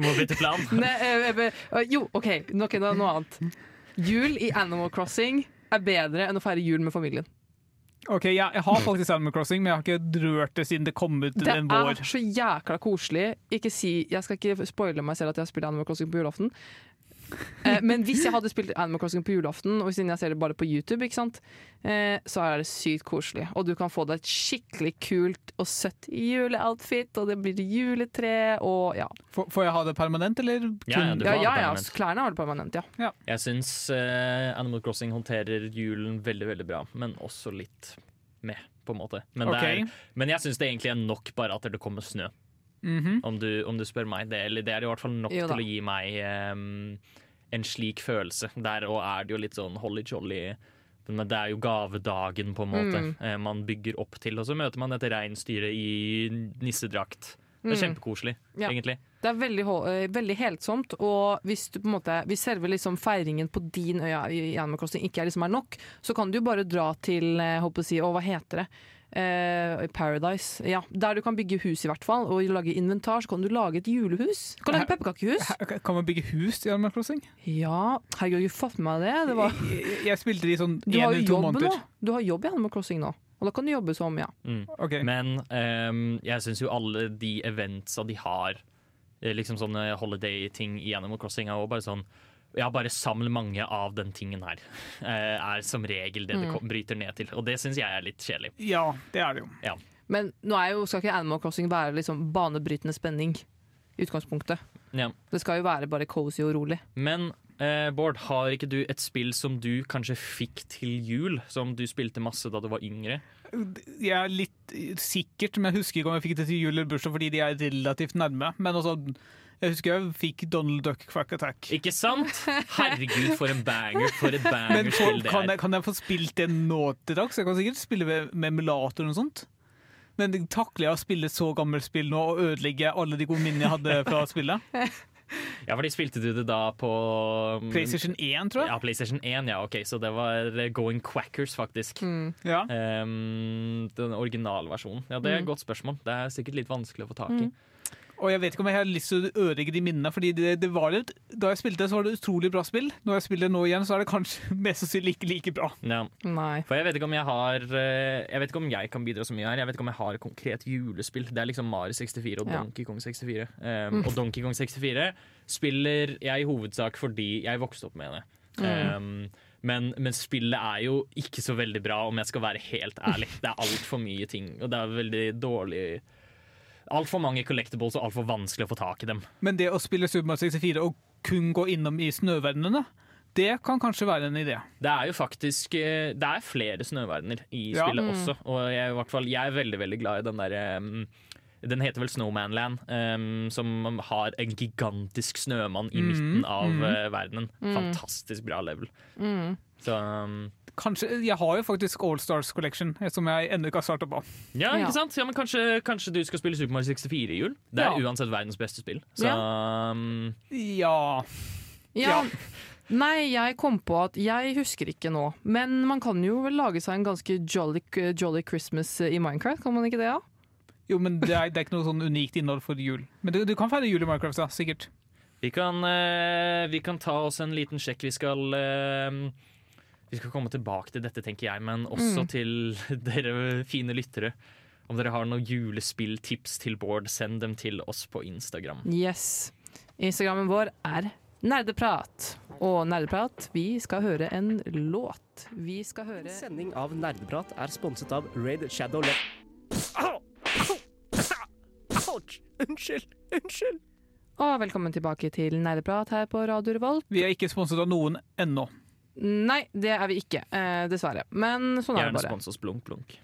Må bytte plan. Ne, uh, eh, jo, OK, noe, noe annet. Jul i Animal Crossing er bedre enn å feire jul med familien. Ok, jeg, jeg har faktisk Animal Crossing, men jeg har ikke rørt det siden det kom ut Det den vår. er så jækla koselig. Ikke si, jeg skal ikke spoile meg selv at jeg har spilt Animal Crossing på julaften. Eh, men hvis jeg hadde spilt Animal Crossing på julaften, og siden jeg ser det bare på YouTube, ikke sant? Eh, så er det sykt koselig. Og du kan få deg et skikkelig kult og søtt juleoutfit, og det blir juletre og ja. Får får jeg ha det permanent, eller kun Ja, ja, du Ja, ha det ja, ja klærne har det permanent, ja. Jeg syns eh, Animal Crossing håndterer julen veldig, veldig bra, men også litt med, på en måte. Men, det er, men jeg syns det egentlig er nok bare at det kommer snø, Mhm. om du, om du spør meg. Det, eller det er i hvert fall nok til å gi meg um, en slik følelse. Der òg er det jo litt sånn holly jolly. Men det er jo gavedagen, på en måte, Mm. eh, man bygger opp til. Og så møter man et reinsdyre i nissedrakt. Det er Mm. kjempekoselig, Ja. egentlig. Det er veldig, eh, veldig helsomt, og hvis du på en måte Hvis selve liksom feiringen på din øya i Animal Crossing ikke er, liksom er nok, så kan du jo bare dra til eh, håper å si, å, hva heter det? Eh, Paradise. Ja, der du kan bygge hus, i hvert fall, og lage inventar. Så kan du lage et julehus. Du kan lage pepperkakehus. Kan man bygge hus i Animal Crossing? Ja, herregud, har du fått med deg det? det var, Jeg, jeg spilte det i sånn du én har eller jo to jobb måneder. nå. Du har jobb i Animal Crossing nå. Og da kan du jobbe som, ja. Mm. Okay. Men um, jeg syns jo alle de eventsa de har, eh, liksom sånne holiday-ting i Animal Crossing, er også bare sånn ja, bare samle mange av den tingen her. eh, er som regel det det kom, bryter ned til. Og det syns jeg er litt kjedelig. Ja, det er det jo. Men nå er jo, skal ikke Animal Crossing være liksom banebrytende spenning i utgangspunktet. Ja. Det skal jo være bare cozy og rolig. Men eh, Bård, har ikke du et spill som du kanskje fikk til jul? Som du spilte masse da du var yngre? Jeg er litt sikkert, men jeg husker ikke om jeg fikk det til jul eller bursdag fordi de er relativt nærme. Men altså, jeg husker jeg fikk Donald Duck Quack Attack. Ikke sant? Herregud, for en banger! For et Men bangerspill det kan er. jeg, kan jeg få spilt det nå til dags? Jeg kan sikkert spille med, med emulator og sånt. Men takler jeg å spille så gammelt spill nå og ødelegge alle de gode minnene jeg hadde fra spillet? Ja, fordi spilte du det da på mm, PlayStation 1, tror jeg. Ja, PlayStation 1, ja. Ok, så det var eh, Going Quackers, faktisk. Ja. Um, den originalversjonen. Ja, Det er et Mm. godt spørsmål. Det er sikkert litt vanskelig å få tak i. Og jeg vet ikke om jeg har lyst til å ødelegge de minnene, Fordi det, det var et, da jeg spilte så var det utrolig bra spill. Når jeg spiller det nå igjen, så er det kanskje mest sannsynlig ikke like bra. Ja. Nei. For jeg vet ikke om jeg har eh, Jeg vet ikke om jeg kan bidra så mye her. Jeg vet ikke om jeg har et konkret julespill. Det er liksom Mari 64 og Ja. Donkey Kong 64. Ehm, Og Donkey Kong 64 spiller jeg i hovedsak fordi jeg vokste opp med det. Ehm, men, men spillet er jo ikke så veldig bra, om jeg skal være helt ærlig. Det er altfor mye ting, og det er veldig dårlig Altfor mange collectibles og altfor vanskelig å få tak i dem. Men det å spille Super Mario 64 og kun gå innom i snøverdenene, det kan kanskje være en idé. Det er jo faktisk eh, Det er flere snøverdener i Ja. spillet også. Og jeg, i hvert fall, jeg er veldig veldig glad i den derre Den heter vel Snowmanland, um, som har en gigantisk snømann i Mhm, midten av mm. uh, verdenen. Fantastisk bra level. Mm. Så um, Kanskje, Jeg har jo faktisk All Stars Collection, eh, som jeg ennå ikke har starta på. ja, Ja. ikke sant? Ja, men kanskje, kanskje du skal spille Super Mario 64 i jul? Det er Ja. uansett verdens beste spill. Så um, Ja Ja. Nei, jeg kom på at jeg husker ikke nå, men man kan jo vel lage seg en ganske jolly, jolly Christmas i Minecraft, kan man ikke det? ja? Jo, men det er, det er ikke noe sånn unikt innhold for jul. Men du, du kan feire jul i Minecraft, da, sikkert. vi, kan, eh, vi kan ta oss en liten sjekk. Vi skal eh, Vi skal komme tilbake til dette, tenker jeg, men også Mm. til dere fine lyttere. Om dere har noen julespilltips til Bård, send dem til oss på Instagram. Yes. Instagrammen vår er Nerdeprat. Og Nerdeprat, vi skal høre en låt. Vi skal høre Sending av Nerdeprat er sponset av Raid Shadow Le... Ouch! Unnskyld! Unnskyld! Og velkommen tilbake til Nerdeprat her på Radio Revolt. Vi er ikke sponset av noen ennå. Nei, det er vi ikke, eh, dessverre. Men sånn er det Gjerne bare. spons oss Blunk Blunk.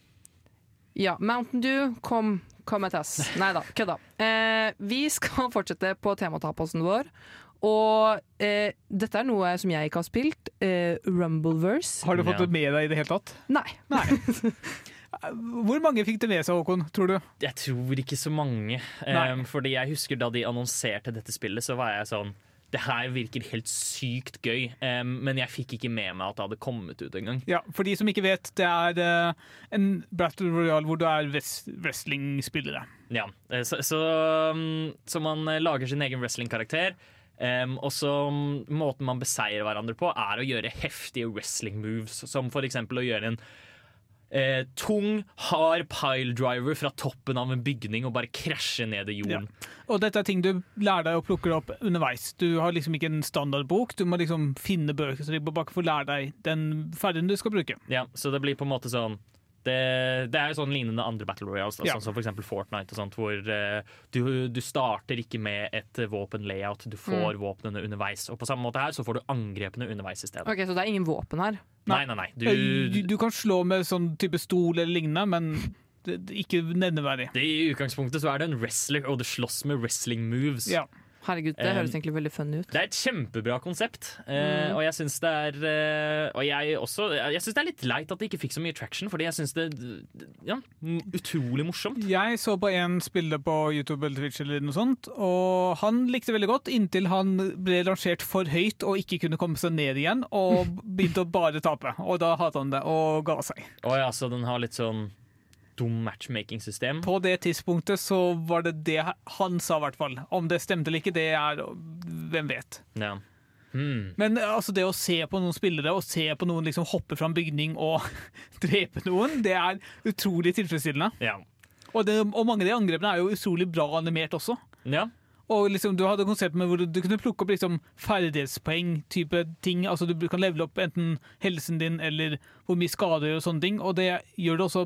Ja, Mountain Dew, kom, kom et ass. Nei da, kødda. Eh, vi skal fortsette på temataposten vår. Og eh, dette er noe som jeg ikke har spilt. Eh, Rumbleverse. Har du fått det med deg i det hele tatt? Nei. Hvor mange fikk det med seg, Håkon, tror du? Jeg tror ikke så mange. Um, fordi jeg husker da de annonserte dette spillet, så var jeg sånn Det her virker helt sykt gøy. Um, men jeg fikk ikke med meg at det hadde kommet ut engang. Ja, For de som ikke vet, det er uh, en Battle Royale hvor du er wres- wrestlingspillere. Ja, eh, så, så, um, så man lager sin egen wrestlingkarakter. Um, og så um, Måten man beseirer hverandre på, er å gjøre heftige wrestling moves, som eksempel å gjøre en eh, tung, hard piledriver fra toppen av en bygning og bare krasje ned i jorden. Og dette er ting du lærer deg å plukke opp underveis. Du har liksom ikke en standardbok, du må liksom finne bøker så du bare får lære deg den ferdigheten du skal bruke. Ja, så det blir på en måte sånn det, det er jo sånn lignende andre Battle Royals, da, Ja. sånn som eksempel Fortnite. sånt, Hvor uh, du, du starter ikke med et eh, våpenlayout, du får våpnene underveis. Og på samme måte her så får du angrepene underveis i stedet. Ok, Så det er ingen våpen her? Nei, nei, nei. Du, Du, du kan slå med sånn type stol eller lignende, men det, det, ikke nevneverdig. I utgangspunktet så er det en wrestler, og du slåss med wrestling moves. Ja. Herregud, det Um, høres egentlig veldig funny ut. Det er et kjempebra konsept, Mm. og jeg syns det er eh, Og jeg også Jeg syns det er litt leit at det ikke fikk så mye traction, fordi jeg syns det Ja, utrolig morsomt. Jeg så på en spiller på YouTube eller Twitch eller noe sånt, og han likte veldig godt inntil han ble rangert for høyt og ikke kunne komme seg ned igjen, og begynte å bare tape. Og da hata han det og ga seg. Og ja, så den har litt sånn dum matchmaking-system. På det tidspunktet så var det det han sa, i hvert fall. Om det stemte eller ikke, det er hvem vet. Ja. Hmm. Men altså, det å se på noen spillere og se på noen liksom hoppe fra en bygning og drepe noen, det er utrolig tilfredsstillende. Ja. Og, det, og mange av de angrepene er jo utrolig bra animert også. ja. Og liksom, du hadde konsept med hvor du, kunne plukke opp liksom ferdighetspoeng type ting. Altså Du kan levele opp enten helsen din eller hvor mye skader og sånne ting. Og det gjør det også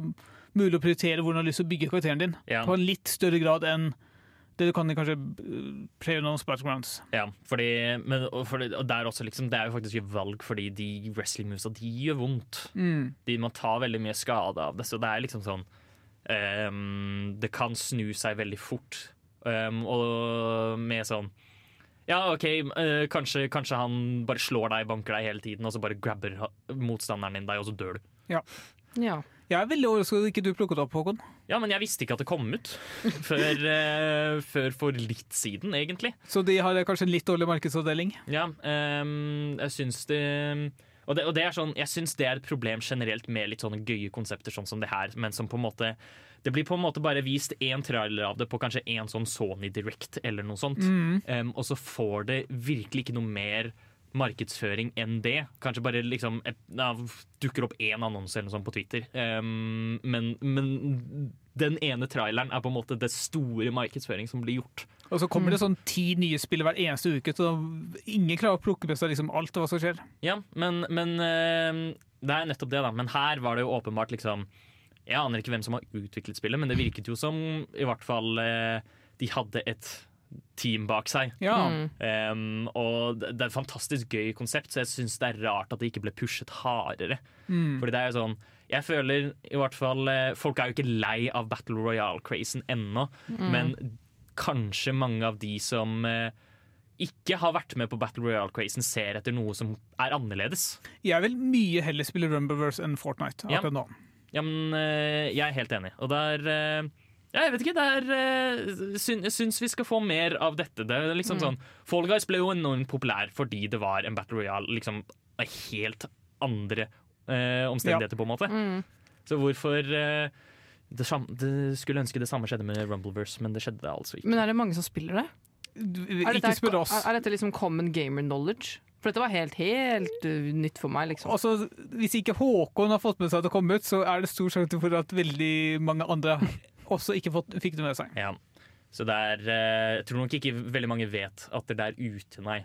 mulig å prioritere hvordan du har lyst til å bygge karakteren din. Ja. På en litt større grad enn det du kan i kanskje play noen Battlegrounds. Ja, fordi, men, og, fordi, og der også liksom, Det er jo faktisk et valg, fordi de wrestling movesa de gjør vondt. Mm. De må ta veldig mye skade av det, så det er liksom sånn um, Det kan snu seg veldig fort. Um, og med sånn Ja, OK, uh, kanskje, kanskje han bare slår deg, banker deg hele tiden, og så bare grabber motstanderen din deg, og så dør du. Ja. Ja. Jeg er veldig overrasket over at ikke du plukket opp, Håkon. Ja, men jeg visste ikke at det kom ut før, uh, før for litt siden, egentlig. Så de har kanskje en litt dårlig markedsavdeling. Ja, um, jeg syns det og det, og det er sånn, jeg syns det er et problem generelt med litt sånne gøye konsepter sånn som det her, men som på en måte Det blir på en måte bare vist én trailer av det på kanskje én sånn Sony Direct eller noe sånt. Ehm, og så får det virkelig ikke noe mer markedsføring enn det. Kanskje bare liksom ja, dukker opp én annonse eller noe sånt på Twitter. Um, men, men den ene traileren er på en måte det store markedsføring som blir gjort. Og så kommer det sånn ti nye spill hver eneste uke, så ingen klarer å plukke med seg liksom alt hva som skjer. Ja, men, men eh, det er nettopp det, da. Men her var det jo åpenbart liksom Jeg aner ikke hvem som har utviklet spillet, men det virket jo som i hvert fall eh, de hadde et team bak seg. Ja. Mm. Um, og det er et fantastisk gøy konsept, så jeg syns det er rart at det ikke ble pushet hardere. Mm. Fordi det er jo sånn Jeg føler i hvert fall eh, Folk er jo ikke lei av Battle Royale-crazen ennå, men kanskje mange av de som eh, ikke har vært med på Battle Royale-crazen, ser etter noe som er annerledes. Jeg vil mye heller spille Rumbleverse enn Fortnite Ja. nå. Ja, men eh, jeg er helt enig. Og det er eh, ja, jeg vet ikke, det er eh, syn, Jeg syns vi skal få mer av dette. Det er liksom sånn Fall Guys ble jo enormt populær fordi det var en Battle Royale liksom av helt andre eh, omstendigheter, på en måte. Mm. Så hvorfor eh, det, det skulle ønske det samme skjedde med Rumbleverse, men det skjedde altså ikke. Men er det mange som spiller det? Du- Er Ikke dette, spør oss. er, er dette liksom common gamer knowledge? For dette var helt, helt uh, nytt for meg, liksom. Altså, hvis ikke Håkon har fått med seg at det kom ut, så er det stor sjanse for at veldig mange andre også ikke fått, fikk det med seg. Ja. Så det er eh, Jeg tror nok ikke veldig mange vet at det er ute, nei.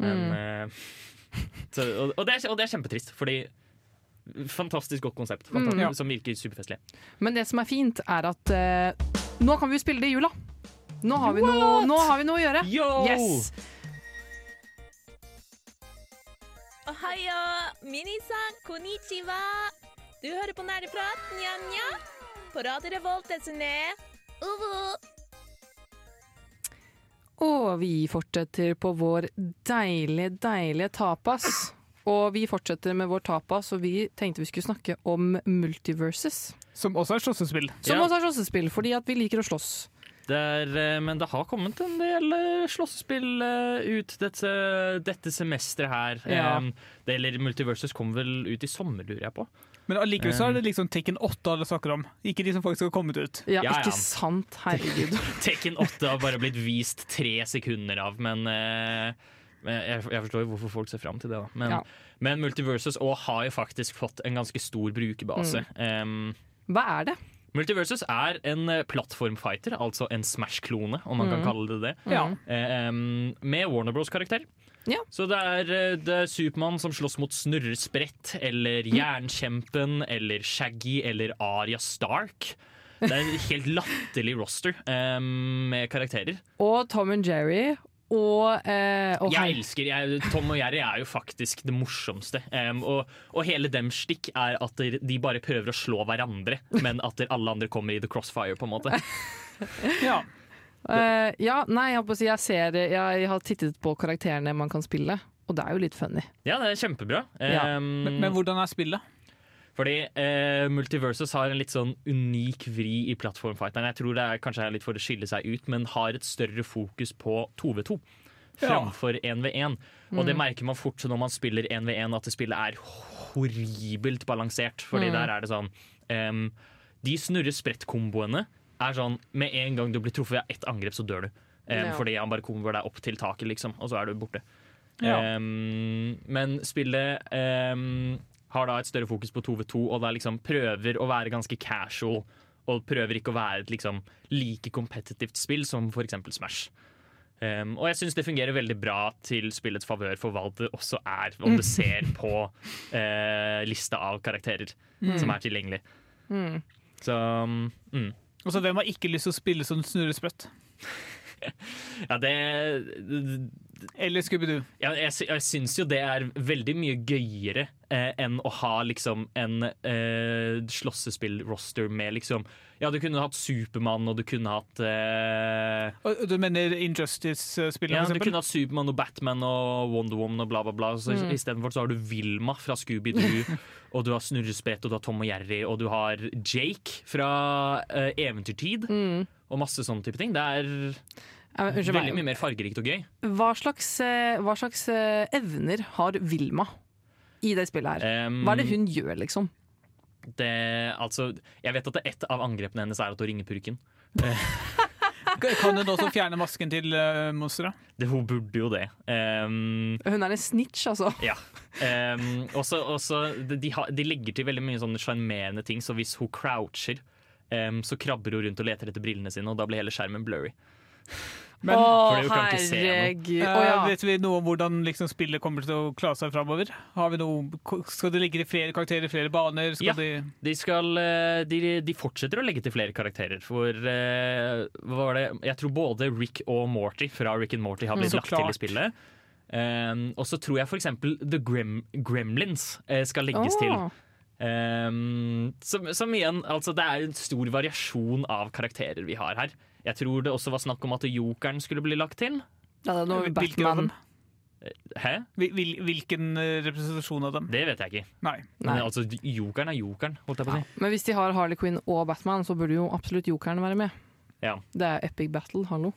Men mm. så, og, og, det er, og det er kjempetrist, fordi Fantastisk godt konsept, fantastisk, Mm. Ja. som virker superfestlig. Men det som er fint, er at uh, nå kan vi jo spille det i jula. Nå har, vi noe, nå har vi noe å gjøre. Yo! Yes! Ohayo, minisan, konnichiwa. Du hører på Nerdeprat, nja-nja. På Radio Revolt, desne. Uvu. Og vi fortsetter på vår deilige, deilige tapas. Og vi fortsetter med vår tapas, og vi tenkte vi skulle snakke om multiverses. Som også er slåssespill. Som Ja. også er slåssespill, fordi at vi liker å slåss. Det er, eh, men det har kommet en del eh, slåssespill eh, ut dette, dette semesteret her. Ja. Eh, det, eller Multiversus kom vel ut i sommer, lurer jeg på. Men allikevel så er det liksom Tekken 8 alle snakker om, ikke de som faktisk har kommet ut. Ja, Ja, ja. ikke sant? Herregud. Tekken 8 har bare blitt vist tre sekunder av, men, uh, jeg, jeg forstår jo hvorfor folk ser fram til det. da Men, Ja. men Multiversus òg har jo faktisk fått en ganske stor brukerbase. Um, Hva er det? Multiversus er en eh, plattformfighter, altså en Smash-klone, om man kan Mm. kalle det det. Ja. Eh, um, med Warner Bros-karakter. Ja. Så det er, eh, det er Supermann som slåss mot Snurresprett, eller Jernkjempen, eller Shaggy, eller Arya Stark. Det er en helt latterlig roster eh, med karakterer. Og Tom and Jerry og, eh, og Jeg elsker jeg, Tom og Jerry er jo faktisk det morsomste. Um, og, og hele dems stikk er at de de bare prøver å slå hverandre, men at alle andre kommer i the crossfire, på en måte. Ja. Eh, ja, nei, jeg, på å si, jeg, ser, det- jeg har tittet på karakterene man kan spille, og det er jo litt funny. Ja, det er kjempebra. Ja. Um, Men, men hvordan er spillet? Fordi uh, Multiversus har en litt sånn unik vri i plattformfighteren. Jeg tror det er, kanskje er litt for å skille seg ut, men har et større fokus på 2v2 Ja. framfor 1v1. Og det Mm. merker man fort når man spiller 1v1, at det spillet er horribelt balansert. Fordi Mm. der er det sånn um, De snurrer sprett-komboene er sånn Med en gang du blir truffet av ett angrep, så dør du. Um. Fordi han bare kommer deg opp til taket, liksom, og så er du borte. Ja. Um, men spillet um, har da et større fokus på 2v2, og det er liksom prøver å være ganske casual. Og prøver ikke å være et liksom like kompetitivt spill som f.eks. Smash. Um, og jeg syns det fungerer veldig bra til spillets favør for hva det også er, om du ser på uh, lista av karakterer som er tilgjengelig. Mm. Så mm. Og så Hvem har ikke lyst til å spille som snurresprett? Ja, det Eller Scooby-Doo. Ja, jeg, jeg syns jo det er veldig mye gøyere eh, enn å ha liksom en eh, slåssespill-roster med liksom Ja, du kunne hatt Supermann, og du kunne hatt eh, Du mener Injustice-spillene, ja, du kunne hatt Supermann og Batman og Wonder Woman og bla, bla, bla. Så Mm. Istedenfor så har du Vilma fra Scooby-Doo, og du har Snurresprett, og du har Tom og Jerry, og du har Jake fra eh, Eventyrtid, Mm. Og masse sånne type ting. Det er unnskyld veldig mye mer fargerikt og gøy. Hva slags, eh, hva slags eh, evner har Vilma i det spillet her? Um, Hva er det hun gjør, liksom? Det, altså, jeg vet at et av angrepene hennes er at hun ringer purken. Kan hun også fjerne masken til uh, monsteret? Hun burde jo det. Um, Hun er en snitch, altså. ja. Um, også, også, de, de, har, de legger til veldig mye sånne sjarmerende ting, så hvis hun croucher, um, så krabber hun rundt og leter etter brillene sine, og da blir hele skjermen blurry. Men- Å, Fordi hun kan ikke se noe. herregud. Eh, ja. Vet vi noe om hvordan liksom, spillet kommer til å klare seg framover? Har vi noe, skal det ligge til flere karakterer, flere baner? Skal Ja. de De, skal, eh, de, de fortsetter å legge til flere karakterer. For eh, hva var det? Jeg tror både Rick og Morty fra Rick and Morty har blitt mm. lagt til i spillet. Um, og så tror jeg f.eks. The Grem Gremlins eh, skal legges til. Um, som, som igjen, altså det er en stor variasjon av karakterer vi har her. Jeg tror det også var snakk om at Jokeren skulle bli lagt til. Ja, det er noe Batman. Hæ? Hvil- hvil- Hvilken eh, representasjon av dem? Det vet jeg ikke. Nei. Men altså, Jokeren er Jokeren, holdt jeg på å si. Men hvis de har Harley Quinn og Batman, så burde jo absolutt Jokeren være med. Ja. Det er epic battle, hallo.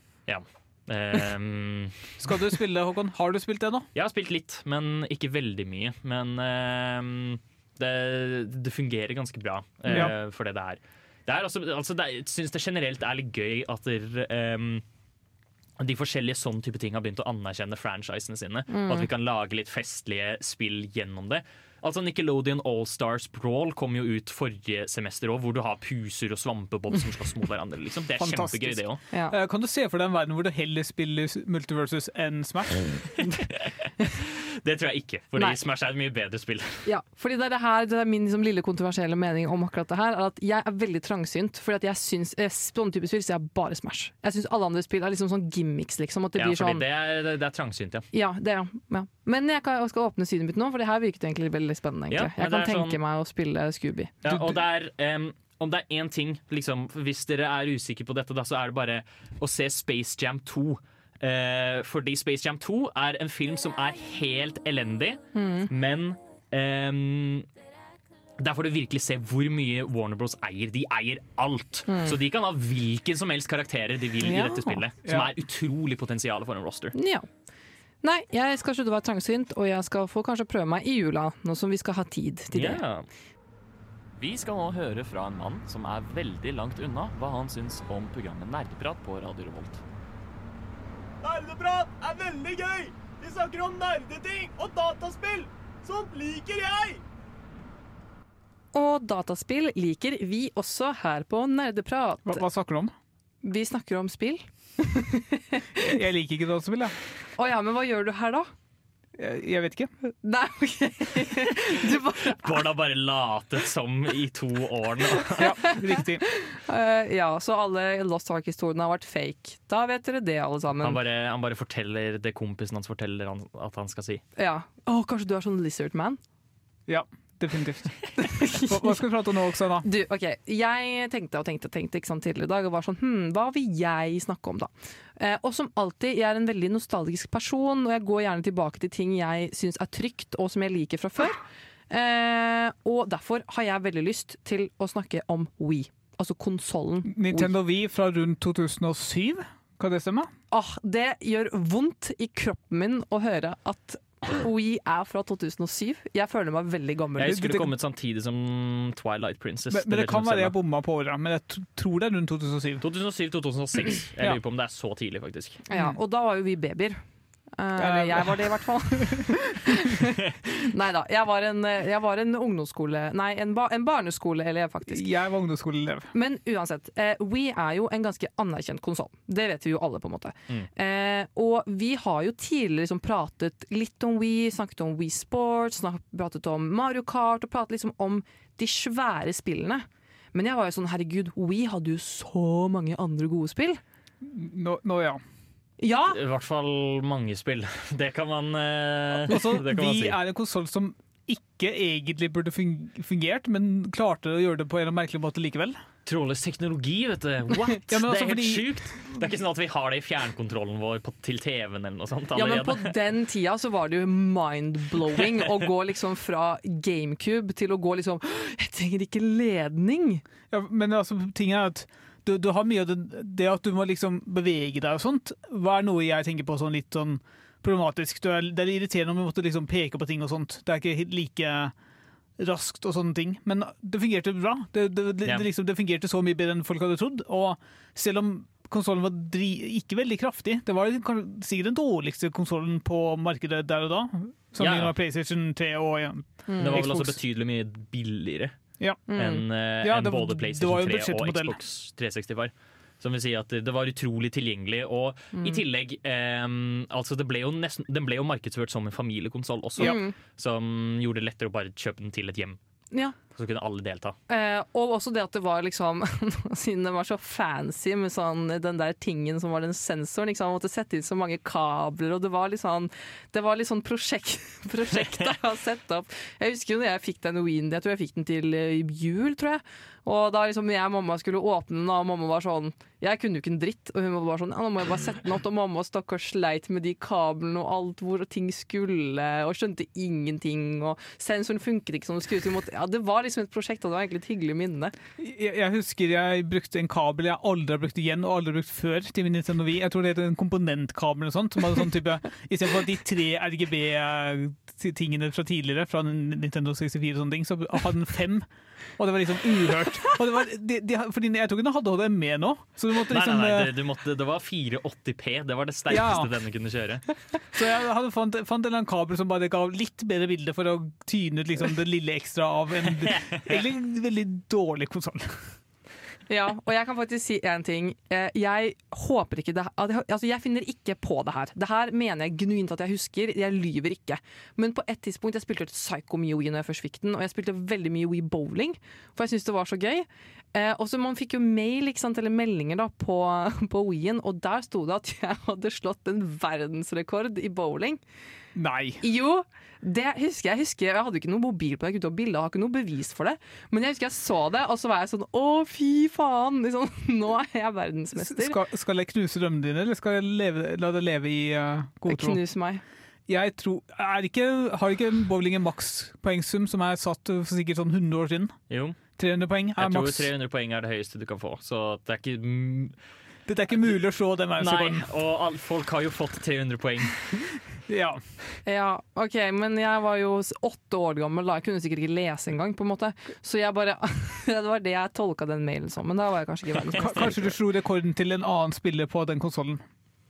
Um, Skal du spille, Håkon? Har du spilt det nå? Jeg har spilt litt, men ikke veldig mye. Men ehm, det, det fungerer ganske bra eh, Ja. for det det er. Det er også, altså det, jeg syns det generelt er litt gøy at der, um, de forskjellige sånne type ting har begynt å anerkjenne franchisene sine. Og at vi kan lage litt festlige spill gjennom det. Altså Nickelodeon All-Stars Brawl kom jo ut forrige semester òg, hvor du har puser og svampebob som slåss mot hverandre. Liksom. Det er Fantastisk. kjempegøy, det òg. Ja. Eh, Kan du se for deg en verden hvor du heller spiller Multiversus enn Smash? Det tror jeg ikke, fordi Nei. Smash er et mye bedre spill. Ja, fordi det er, det her, det er min liksom, lille kontroversielle mening om akkurat det her. Er at jeg er veldig trangsynt. Fordi at jeg syns eh, Sånne type spill så er jeg bare Smash. Jeg syns alle andre spill er liksom sånn gimmicks, liksom. At det Ja, blir sånn det er, det er trangsynt, ja. Ja, det er ja. Men jeg, kan, jeg skal åpne synet mitt nå, for det her virket egentlig veldig spennende. Egentlig. Ja, jeg kan tenke sånn- meg å spille Scooby. Ja, og det er, Um om det er én ting, liksom, hvis dere er usikre på dette, da, så er det bare å se Space Jam 2. Eh, fordi Space Jam 2 er en film som er helt elendig, men eh, der får du virkelig se hvor mye Warner Bros. eier. De eier alt. Så de kan ha hvilken som helst karakterer de vil Ja. i dette spillet. Som Ja. er utrolig potensial for en roster. Ja. Nei, jeg skal slutte å være trangsynt, og jeg skal få kanskje prøve meg i jula, nå som vi skal ha tid til det. Yeah. Vi skal nå høre fra en mann som er veldig langt unna hva han syns om programmet Nerdeprat på Radio Revolt. Nerdeprat er veldig gøy! Vi snakker om nerdeting og dataspill! Sånt liker jeg! Og dataspill liker vi også her på Nerdeprat. Hva, hva snakker du om? Vi snakker om spill. Jeg, liker ikke dataspill, jeg. Å ja, men hva gjør du her da? Jeg. Jeg vet ikke. Nei, ok. Du bare Bård har bare latet som i to år nå. Ja, riktig. Eh, Ja, så alle Lost Ark-historiene har vært fake. Da vet dere det, alle sammen. Han bare, han bare forteller det kompisen hans forteller han, at han skal si. Ja. Å, kanskje du er sånn lizard man? Ja, definitivt. Hva, hva skal vi prate om nå, Oksana? Du, ok, Jeg tenkte og tenkte og tenkte ikke sant, tidligere i dag og var sånn hm, Hva vil jeg snakke om, da? Eh, og som alltid, jeg er en veldig nostalgisk person, og jeg går gjerne tilbake til ting jeg syns er trygt, og som jeg liker fra før. Eh, og derfor har jeg veldig lyst til å snakke om We. Altså konsollen. Nintendo Wii fra rundt 2007? Kan det stemme? Ah, det gjør vondt i kroppen min å høre at We er fra 2007. Jeg føler meg veldig gammel. Jeg skulle kommet samtidig som Twilight Princess. Men, men det det kan være jeg bomma på åra, men jeg t- tror det er rundt 2007. 2007-2006. Jeg Ja. på om det er så tidlig, faktisk. Ja, og da var jo vi babyer. Eh, eller jeg var det, i hvert fall. Nei da. Jeg var en, eh, jeg var en ungdomsskole... Nei, en, ba, en barneskoleelev, faktisk. Jeg var ungdomsskoleelev. Men uansett, eh, We er jo en ganske anerkjent konsoll. Det vet vi jo alle, på en måte. Mm. Eh, og vi har jo tidligere liksom pratet litt om We, snakket om We Sports, pratet om Mario Kart, og pratet liksom om de svære spillene. Men jeg var jo sånn, herregud, We hadde jo så mange andre gode spill. Nå, nå ja. Ja! I hvert fall mange spill. Det kan man, eh, Altså, det kan man vi er en konsoll som ikke egentlig burde fungert, men klarte å gjøre det på en merkelig måte likevel. Trådløs teknologi, vet du. What? Ja, altså, det altså, er helt fordi- sjukt. Det er ikke sånn at vi har det i fjernkontrollen vår på, til TV-en eller noe sånt. Ja, men på den tida så var det jo mind-blowing å gå liksom fra GameCube til å gå liksom Jeg trenger ikke ledning! Ja, men altså, ting er at du, du har mye av det, det at du må liksom bevege deg og sånt, hva er noe jeg tenker på sånn litt sånn problematisk. Du det er irriterende om du måtte liksom peke på ting og sånt. Det er ikke like raskt og sånne ting. Men det fungerte bra. Det, det, det, yeah. liksom, det fungerte så mye bedre enn folk hadde trodd. Og selv om konsollen var ikke veldig kraftig, det var sikkert den dårligste konsollen på markedet der og da. Sammenlignet Ja. med PlayStation 3 og ja, Men det var vel også betydelig mye billigere Ja. enn eh, Ja, en både PlayStation 3 og. Xbox 360 var. Som vil si at det var utrolig tilgjengelig. Og Mm. i tillegg eh, altså det ble jo nesten, Den ble jo markedsført som en familiekonsoll også, Ja. som gjorde det lettere å bare kjøpe den til et hjem. Ja. Så kunne alle delta. Eh, og også det at det var liksom Siden det var så fancy med sånn, den der tingen som var den sensoren. Liksom, måtte sette inn så mange kabler, og det var litt sånn Det var litt sånn prosjekt, prosjekt å sette opp. Jeg husker jo når jeg fikk den Wien, jeg tror jeg fikk den til eh, jul, tror jeg. Og da liksom jeg og mamma skulle åpne den, og mamma var sånn Jeg kunne jo ikke en dritt, og hun var bare sånn Ja, nå må jeg bare sette den opp. Og mamma stakkars sleit med de kablene og alt hvor ting skulle, og skjønte ingenting. Og sensoren funket ikke som den skulle. Ja, det var liksom et prosjekt, og det var egentlig et hyggelig minne. Jeg, jeg husker jeg brukte en kabel jeg aldri har brukt igjen og aldri har brukt før til min Nintendo Wii. Jeg tror det heter en komponentkabel eller sånt, som hadde sånn type Istedenfor de tre RGB-tingene fra tidligere, fra Nintendo 64 og sånne ting, så hadde den fem. Og det var liksom uhørt. Og det var, de, de, fordi jeg tror ikke den hadde HDMI nå. Så du måtte liksom nei, nei nei det, du måtte, det var 480P. Det var det sterkeste Ja. denne kunne kjøre. Så jeg hadde fant, fant en eller annen kabel som bare ga litt bedre bilde for å tyne ut liksom det lille ekstra av en en veldig dårlig konsoll. Ja, og jeg kan faktisk si én ting. Eh, Jeg håper ikke det Altså, jeg finner ikke på det her. Det her mener jeg genuint at jeg husker. Jeg lyver ikke. Men på et tidspunkt jeg spilte Psycho Mewie når jeg først fikk den, og jeg spilte veldig mye Wii bowling, for jeg syntes det var så gøy. Eh, og så Man fikk jo mail ikke sant, eller meldinger da på, på Wien, og der sto det at jeg hadde slått en verdensrekord i bowling. Nei. Jo, det husker jeg. husker Jeg hadde ikke noe mobil på det, jeg kunne ta bilde, har ikke noe bevis for det. Men jeg husker jeg så det, og så var jeg sånn å, fy faen! Liksom, nå er jeg verdensmester. Skal, skal jeg knuse drømmene dine, eller skal jeg leve, la deg leve i uh, god tro? Knus meg. Jeg tror, er ikke, Har ikke bowling en makspoengsum som er satt for sikkert sånn 100 år siden? Jo. 300 poeng er Jeg tror 300 poeng er det høyeste du kan få. Så det er ikke Det Dette er ikke mulig å slå den Nei, og all, folk har jo fått 300 poeng. Ja. Ja, ok, men jeg var jo åtte år gammel da, jeg kunne sikkert ikke lese engang, på en måte. Så jeg bare Det var det jeg tolka den mailen som, men da var jeg kanskje ikke veldig. Kanskje du slo rekorden til en annen spiller på den konsollen.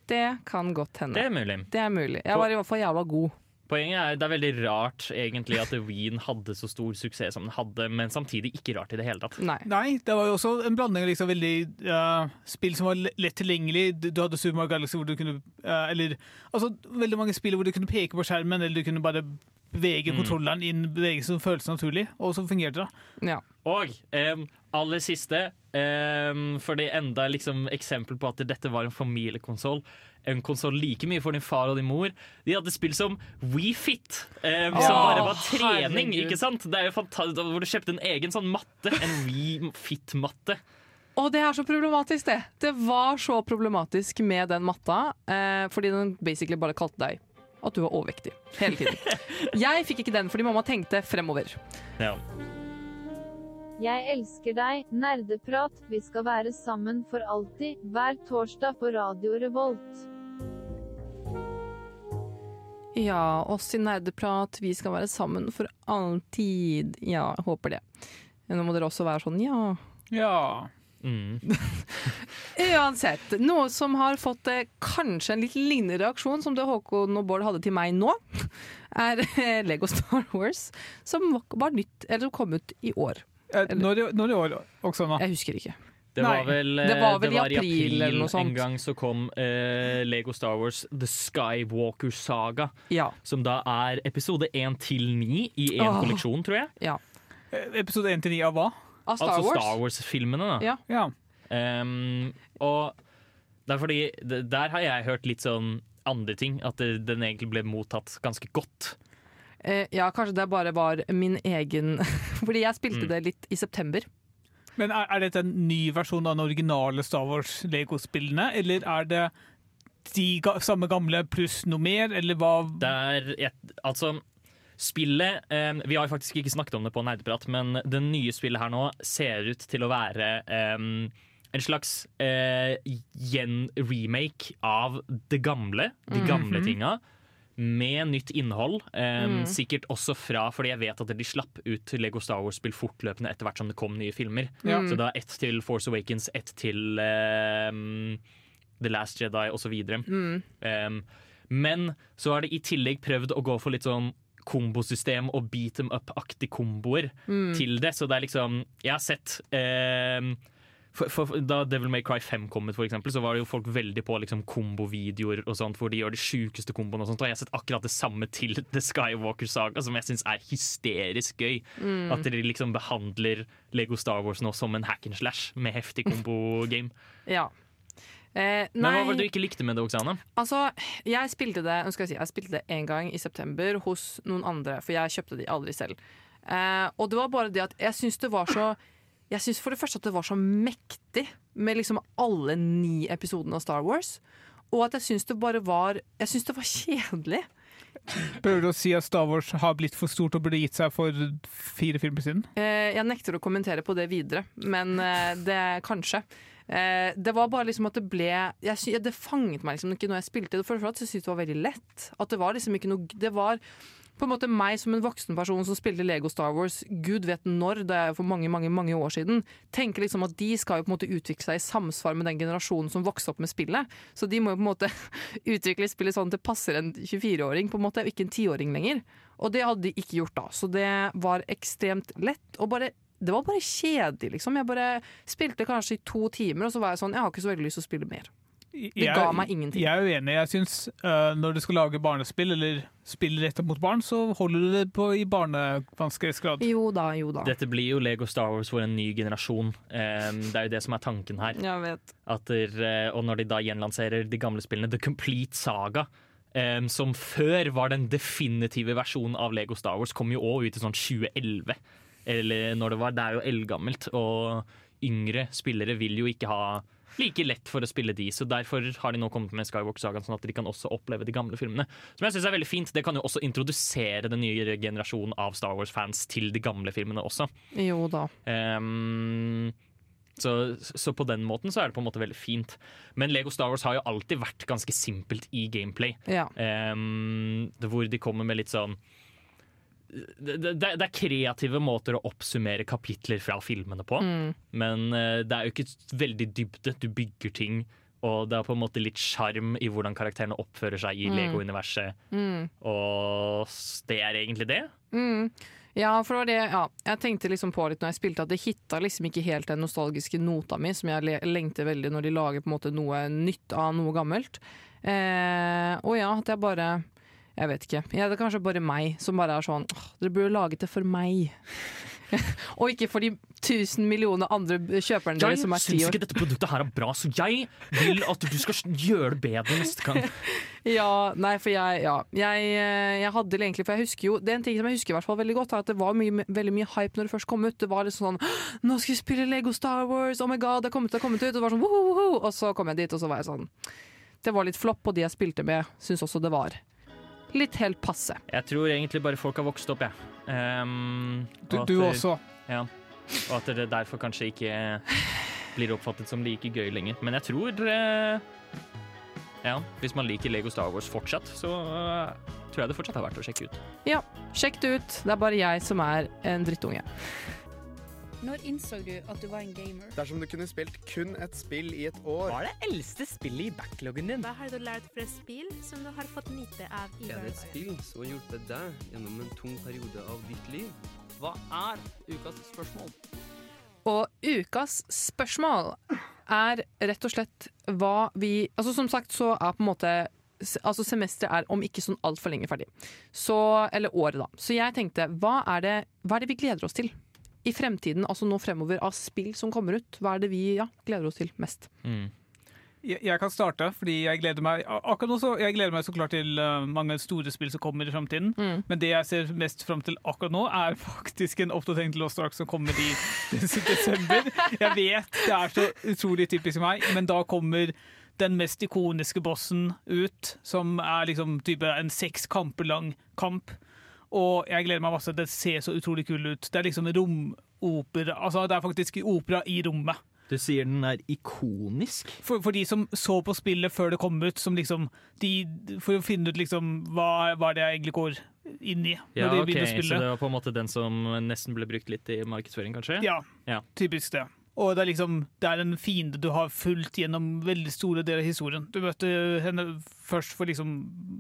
Det kan godt hende. Det er mulig. Det er mulig. Jeg var i hvert fall jævla god. Poenget er det er veldig rart egentlig at Wien hadde så stor suksess som den hadde, men samtidig ikke rart i det hele tatt. Nei. Nei, det var jo også en blanding av liksom veldig uh, spill som var lett tilgjengelig. Du, hadde Super Mario Galaxy hvor du kunne uh, Eller altså veldig mange spill hvor du kunne peke på skjermen, eller du kunne bare bevege Mm. kontrolleren inn bevege som føltes naturlig, og så fungerte det. Ja. Og um, aller siste, um, for det enda liksom eksempel på at dette var en familiekonsoll. En konsoll like mye for din far og din mor. De hadde spill som WeFit, Fit, em, som bare var trening. herregud. ikke sant? Det er jo fantastisk, Hvor du kjøpte en egen sånn matte. En WeFit-matte. Og det er så problematisk, det. Det var så problematisk med den matta, eh, fordi den basically bare kalte deg at du var overvektig hele tiden. Jeg fikk ikke den fordi mamma tenkte fremover. Ja. Jeg elsker deg, nerdeprat. Vi skal være sammen for alltid, hver torsdag på Radio Revolt. Ja, oss i Nerdeprat, vi skal være sammen for alltid. Ja, jeg håper det. Nå må dere også være sånn, ja. Ja. Mm. Uansett, noe som har fått eh, kanskje en litt lignende reaksjon som det Håkon og Bård hadde til meg nå, er eh, Lego Star Wars, som var nytt, eller som kom ut i år. Eh, Når, i- når i år også, nå? Jeg husker ikke. Det var vel, Det var vel det i var april eller noe sånt. En gang så kom uh, Lego Star Wars The Skywalker Saga. Ja. Som da er episode 1 til 9 i én oh. kolleksjon, tror jeg. ja. Eh, Episode 1 til 9 av hva? Av Star altså Wars. Star Wars-filmene, da. Ja. Ja. Ehm, og det er fordi Der har jeg hørt litt sånn andre ting. At det, den egentlig ble mottatt ganske godt. Eh, ja, kanskje det bare var min egen Fordi jeg spilte Mm. det litt i september. Men er, er dette en ny versjon av den originale Star Wars-Lego-spillene, eller er det de ga samme gamle pluss noe mer, eller hva? Det er et, altså Spillet eh, Vi har faktisk ikke snakket om det på Nerdeprat, men det nye spillet her nå ser ut til å være eh, en slags eh, gjen-remake av det gamle, de gamle Mhm. tinga. Med nytt innhold. Um, Mm. Sikkert også fra Fordi jeg vet at de slapp ut Lego Star Wars-spill fortløpende etter hvert som det kom nye filmer. Ja. Så er ett til Force Awakens, ett til ehm, The Last Jedi osv. Mm. Um, men så har de i tillegg prøvd å gå for litt sånn kombosystem og beat them up-aktig komboer Mm. til det. Så det er liksom Jeg har sett um, for, for, Da Devil May Cry 5 kom ut, for eksempel, så var det jo folk veldig på liksom kombovideoer og sånt, hvor de gjør de sjukeste komboene og sånt. Og jeg har sett akkurat det samme til The Skywalker Saga, som jeg syns er hysterisk gøy. Mm. At de liksom behandler Lego Star Wars nå som en hack and slash med heftig kombo-game. Ja. Eh, Men hva var det du ikke likte med det, Oksana? altså, jeg spilte det nå skal jeg si, jeg spilte det en gang i september hos noen andre, for jeg kjøpte de aldri selv. Eh, og det var bare det at jeg syns det var så Jeg syns for det første at det var så mektig med liksom alle ni episodene av Star Wars. Og at jeg syns det bare var Jeg syns det var kjedelig. Prøver du å si at Star Wars har blitt for stort og burde gitt seg for fire filmer siden? Eh, jeg nekter å kommentere på det videre, men eh, det kanskje. Eh, det var bare liksom at det ble jeg Det fanget meg liksom ikke når jeg spilte det. For det første syntes jeg det var veldig lett. At det var liksom ikke noe Det var på en måte meg som en voksen person som spilte Lego Star Wars, gud vet når, det er for mange mange, mange år siden, tenker liksom at de skal jo på en måte utvikle seg i samsvar med den generasjonen som vokste opp med spillet. Så de må jo på en måte utvikle spillet sånn at det passer en 24-åring, på en måte, og ikke en 10-åring lenger. Og det hadde de ikke gjort da. Så det var ekstremt lett. Og bare, det var bare kjedelig, liksom. Jeg bare spilte kanskje i to timer, og så var jeg sånn Jeg har ikke så veldig lyst til å spille mer. Det ga meg ingenting. Jeg er uenig. Jeg syns uh, når du skal lage barnespill, eller spill rettet mot barn, så holder du det på i barnevanskelighetsgrad. Jo da, jo da. Dette blir jo Lego Star Wars for en ny generasjon. Um, det er jo det som er tanken her. Jeg vet. At der, eh, og når de da gjenlanserer de gamle spillene, The Complete Saga, um, som før var den definitive versjonen av Lego Star Wars, kom jo òg ut i sånn 2011. Eller når det var. Det er jo eldgammelt. Og yngre spillere vil jo ikke ha like lett for å spille de, så derfor har de nå kommet med Skywalk-sagaen, sånn at de kan også oppleve de gamle filmene. Som jeg synes er veldig fint. Det kan jo også introdusere den nye generasjonen av Star Wars-fans til de gamle filmene også. Jo da. Um, så, så på den måten så er det på en måte veldig fint. Men Lego Star Wars har jo alltid vært ganske simpelt i gameplay. Ja. Um, hvor de kommer med litt sånn det, det, det er kreative måter å oppsummere kapitler fra filmene på. Mm. Men eh, det er jo ikke veldig dybde. Du bygger ting Og det er på en måte litt sjarm i hvordan karakterene oppfører seg i Mm. Lego-universet. Mm. Og det er egentlig det. Mm. Ja, for det var det ja. Jeg tenkte liksom på litt når jeg spilte at det hitta liksom ikke helt den nostalgiske nota mi, som jeg lengter veldig når de lager på en måte noe nytt av noe gammelt. Eh, og ja, at jeg bare Jeg vet ikke. Ja, det er kanskje bare meg som bare er sånn «Åh, Dere burde laget det for meg. og ikke for de tusen millioner andre kjøperne Jeg deres som er ti syns ikke dette produktet her er bra, så jeg vil at du skal gjøre det bedre neste gang. Ja, nei, for jeg, ja. jeg, eh, jeg hadde egentlig For jeg husker jo Det er en ting som jeg husker i hvert fall veldig godt, er at det var mye, veldig mye hype når det først kom ut. Det var liksom sånn Nå skal vi spille Lego Star Wars! Oh my god, det har kommet, det har kommet ut! Og, det var sånn, «Woho, woho!» og så kom jeg dit, og så var jeg sånn Det var litt flopp, og de jeg spilte med, syns også det var litt helt passe. Jeg tror egentlig bare folk har vokst opp, jeg. Ja. Du, og du, du det- også. Ja. Og at det derfor kanskje ikke blir oppfattet som like gøy lenger. Men jeg tror uh, Ja, hvis man liker Lego Star Wars fortsatt, så uh, tror jeg det fortsatt er verdt å sjekke ut. Ja, sjekk det ut. Det er bare jeg som er en drittunge. Når innså du at du var en gamer? Dersom du kunne spilt kun et spill i et år Hva er det eldste spillet i backloggen din? Hva har du lært fra spill som du har fått nyte av i Er det et spill som har hjulpet deg gjennom en tung periode av ditt liv? Hva er ukas spørsmål? Og ukas spørsmål er rett og slett hva vi Altså Som sagt så er på en måte Altså Semesteret er om ikke sånn altfor lenge ferdig. Så, eller året, da. Så jeg tenkte, hva er, det, hva er det vi gleder oss til? I fremtiden, altså nå fremover, av spill som kommer ut. Hva er det vi ja, gleder oss til mest? Jeg, jeg kan starte, fordi jeg gleder meg akkurat nå så, jeg gleder meg så klart til eh, mange store spill som kommer i framtiden. Mm. Men det jeg ser mest fram til akkurat nå, er faktisk en oppdatering til Lost Ark som kommer i desember. Jeg vet det er så utrolig typisk meg, men da kommer den mest ikoniske bossen ut, som er liksom type en seks kamper lang kamp. Og jeg gleder meg masse. Det ser så utrolig kul ut. Det er liksom romopera. Altså, det er faktisk opera i rommet. Du sier den er ikonisk? For, for de som så på spillet før det kom ut, som liksom de, for å finne ut liksom hva, hva det egentlig går inn i når Ja, de ok, begynner å Så det var på en måte den som nesten ble brukt litt i markedsføring, kanskje? Ja, Ja. typisk det. Og det er liksom Det er en fiende du har fulgt gjennom veldig store deler av historien. Du møtte henne først for liksom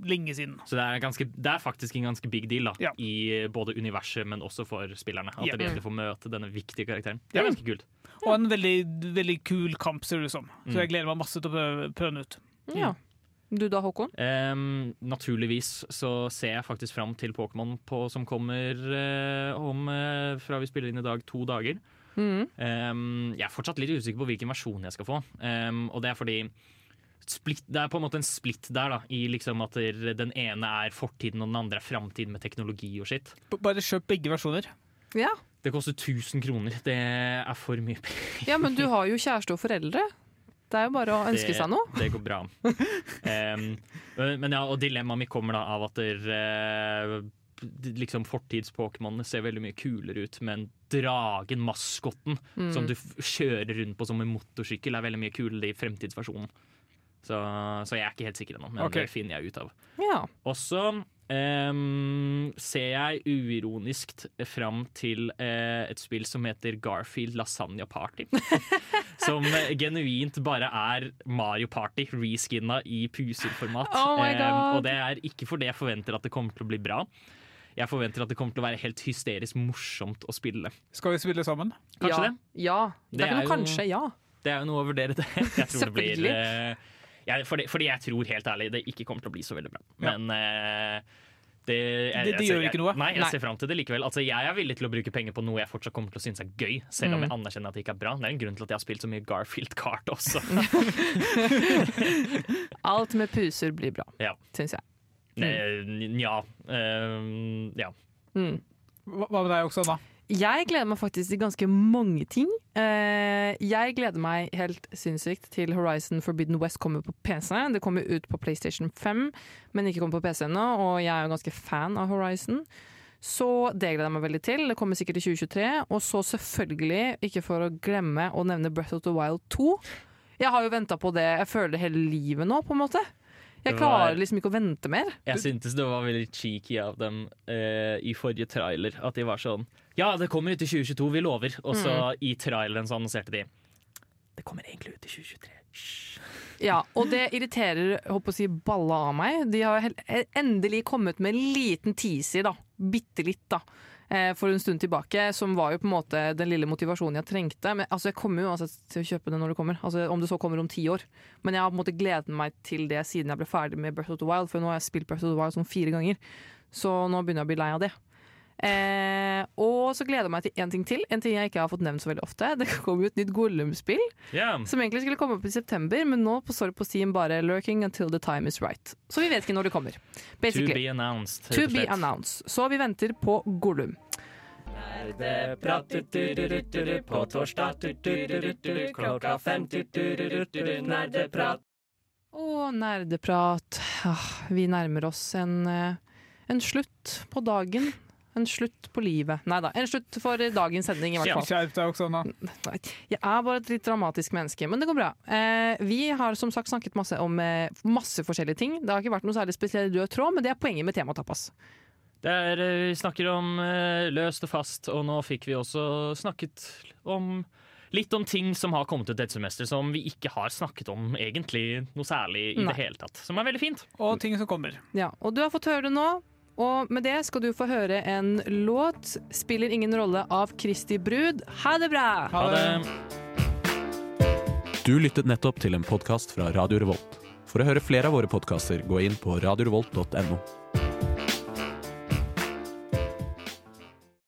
lenge siden. Så det er, ganske, det er faktisk en ganske big deal da, Ja. i både universet, men også for spillerne. At yeah. de får møte denne viktige karakteren. Det er ganske kult. Og en veldig, veldig kul kamp, ser det ut som. Så Mm. jeg gleder meg masse til å prøve, prøve den ut. Ja. Du da, Håkon? Um, naturligvis så ser jeg faktisk fram til Pokémon som kommer uh, om, uh, fra vi spiller inn i dag, to dager. Mhm. Um, jeg er fortsatt litt usikker på hvilken versjon jeg skal få. Um, og det er fordi split, Det er på en måte en splitt der, da, i liksom at den ene er fortiden og den andre er framtiden med teknologi og skitt Bare kjøp begge versjoner. Ja. Det koster 1000 kroner. Det er for mye penger. ja, men du har jo kjæreste og foreldre. Det er jo bare å ønske det, seg noe. Det går bra. um, men ja, og dilemmaet mitt kommer da av at der, eh, liksom fortids-Pokémonene ser veldig mye kulere ut, men dragen, maskotten, Mm. som du kjører rundt på som en motorsykkel, er veldig mye kulere i fremtidsversjonen. Så, så jeg er ikke helt sikker ennå, men okay. det finner jeg ut av. Ja. Og så em, ser jeg uironisk fram til uh, et spill som heter Garfield Lasagna Party. som uh, genuint bare er Mario Party reskinna i puserformat. Oh um, og det er ikke fordi jeg forventer at det kommer til å bli bra. Jeg forventer at det kommer til å være helt hysterisk morsomt å spille. Skal vi spille sammen? Kanskje ja. det? Ja. Det, Det er ikke er noe jo- kanskje, ja. Det er jo noe å vurdere det. Jeg tror det blir eh, fordi, fordi jeg tror helt ærlig det ikke kommer til å bli så veldig bra. Men ja. det, jeg, Det- det jeg- gjør ikke noe. Nei, jeg Nei. ser fram til det likevel. Altså, jeg er villig til å bruke penger på noe jeg fortsatt kommer til å synes er gøy, selv om Mm. jeg anerkjenner at det ikke er bra. Det er en grunn til at jeg har spilt så mye Garfield Kart også. Alt med puser blir bra, ja. syns jeg. Eh, Nja. eh, ja. Mm. Hva hva med deg også, da? Jeg gleder meg faktisk til ganske mange ting. Eh, jeg gleder meg helt sinnssykt til Horizon Forbidden West kommer på PC. Det kommer ut på PlayStation 5, men ikke kommer på PC ennå, og jeg er jo ganske fan av Horizon. Så det gleder jeg meg veldig til. Det kommer sikkert i 2023. Og så selvfølgelig, ikke for å glemme å nevne Breath of the Wild 2. Jeg har jo venta på det jeg føler det hele livet nå, på en måte. Jeg var- klarer liksom ikke å vente mer. Jeg syntes det var veldig cheeky av dem eh, i forrige trailer. At de var sånn Ja, det kommer ut i 2022, vi lover. Og så Mm. i traileren så annonserte de Det kommer egentlig ut i 2023. Ja, og det irriterer håper å si, balla av meg. De har eh, endelig kommet med en liten teaser, da. Bitte litt, da. Eh, For en stund tilbake, som var jo på en måte den lille motivasjonen jeg trengte. Men altså, jeg kommer jo uansett til å kjøpe det når det kommer. Altså, om det så kommer om ti år. Men jeg har på en måte gledet meg til det siden jeg ble ferdig med Breath of the Wild. For nå har jeg spilt Breath of the Wild sånn fire ganger. Så nå begynner jeg å bli lei av det. Eh, og så gleder jeg meg til én ting til. En ting jeg ikke har fått nevnt så veldig ofte. Det kommer jo et nytt Gollum-spill. yeah. Som egentlig skulle komme opp i september, men nå står det på Steam bare 'lurking until the time is right'. Så vi vet ikke når det kommer. To be announced. To be announced. Så vi venter på Gollum. Nerdeprat på torsdag klokka fem nerdeprat. Og nerdeprat. Ah, vi nærmer oss en, eh, en slutt på dagen. En slutt på livet. Nei da, en slutt for dagens sending, i hvert fall. Skjerp deg, Oksana. Nei, Jeg er bare et litt dramatisk menneske, men det går bra. Eh, vi har som sagt snakket masse om eh, masse forskjellige ting. Det har ikke vært noe særlig spesiell rød tråd, men det er poenget med Tematapas. Det er, eh, vi snakker om eh, løst og fast, og nå fikk vi også snakket om litt om ting som har kommet ut dette semester, som vi ikke har snakket om egentlig noe særlig i Nei. det hele tatt. Som er veldig fint. Og ting som kommer. Ja, og du har fått høre det nå. Og med det skal du få høre en låt, 'Spiller ingen rolle' av Kristi Brud. Ha det bra! Ha det. Du lyttet nettopp til en podkast fra Radio Revolt. For å høre flere av våre podkaster, gå inn på radiorevolt.no.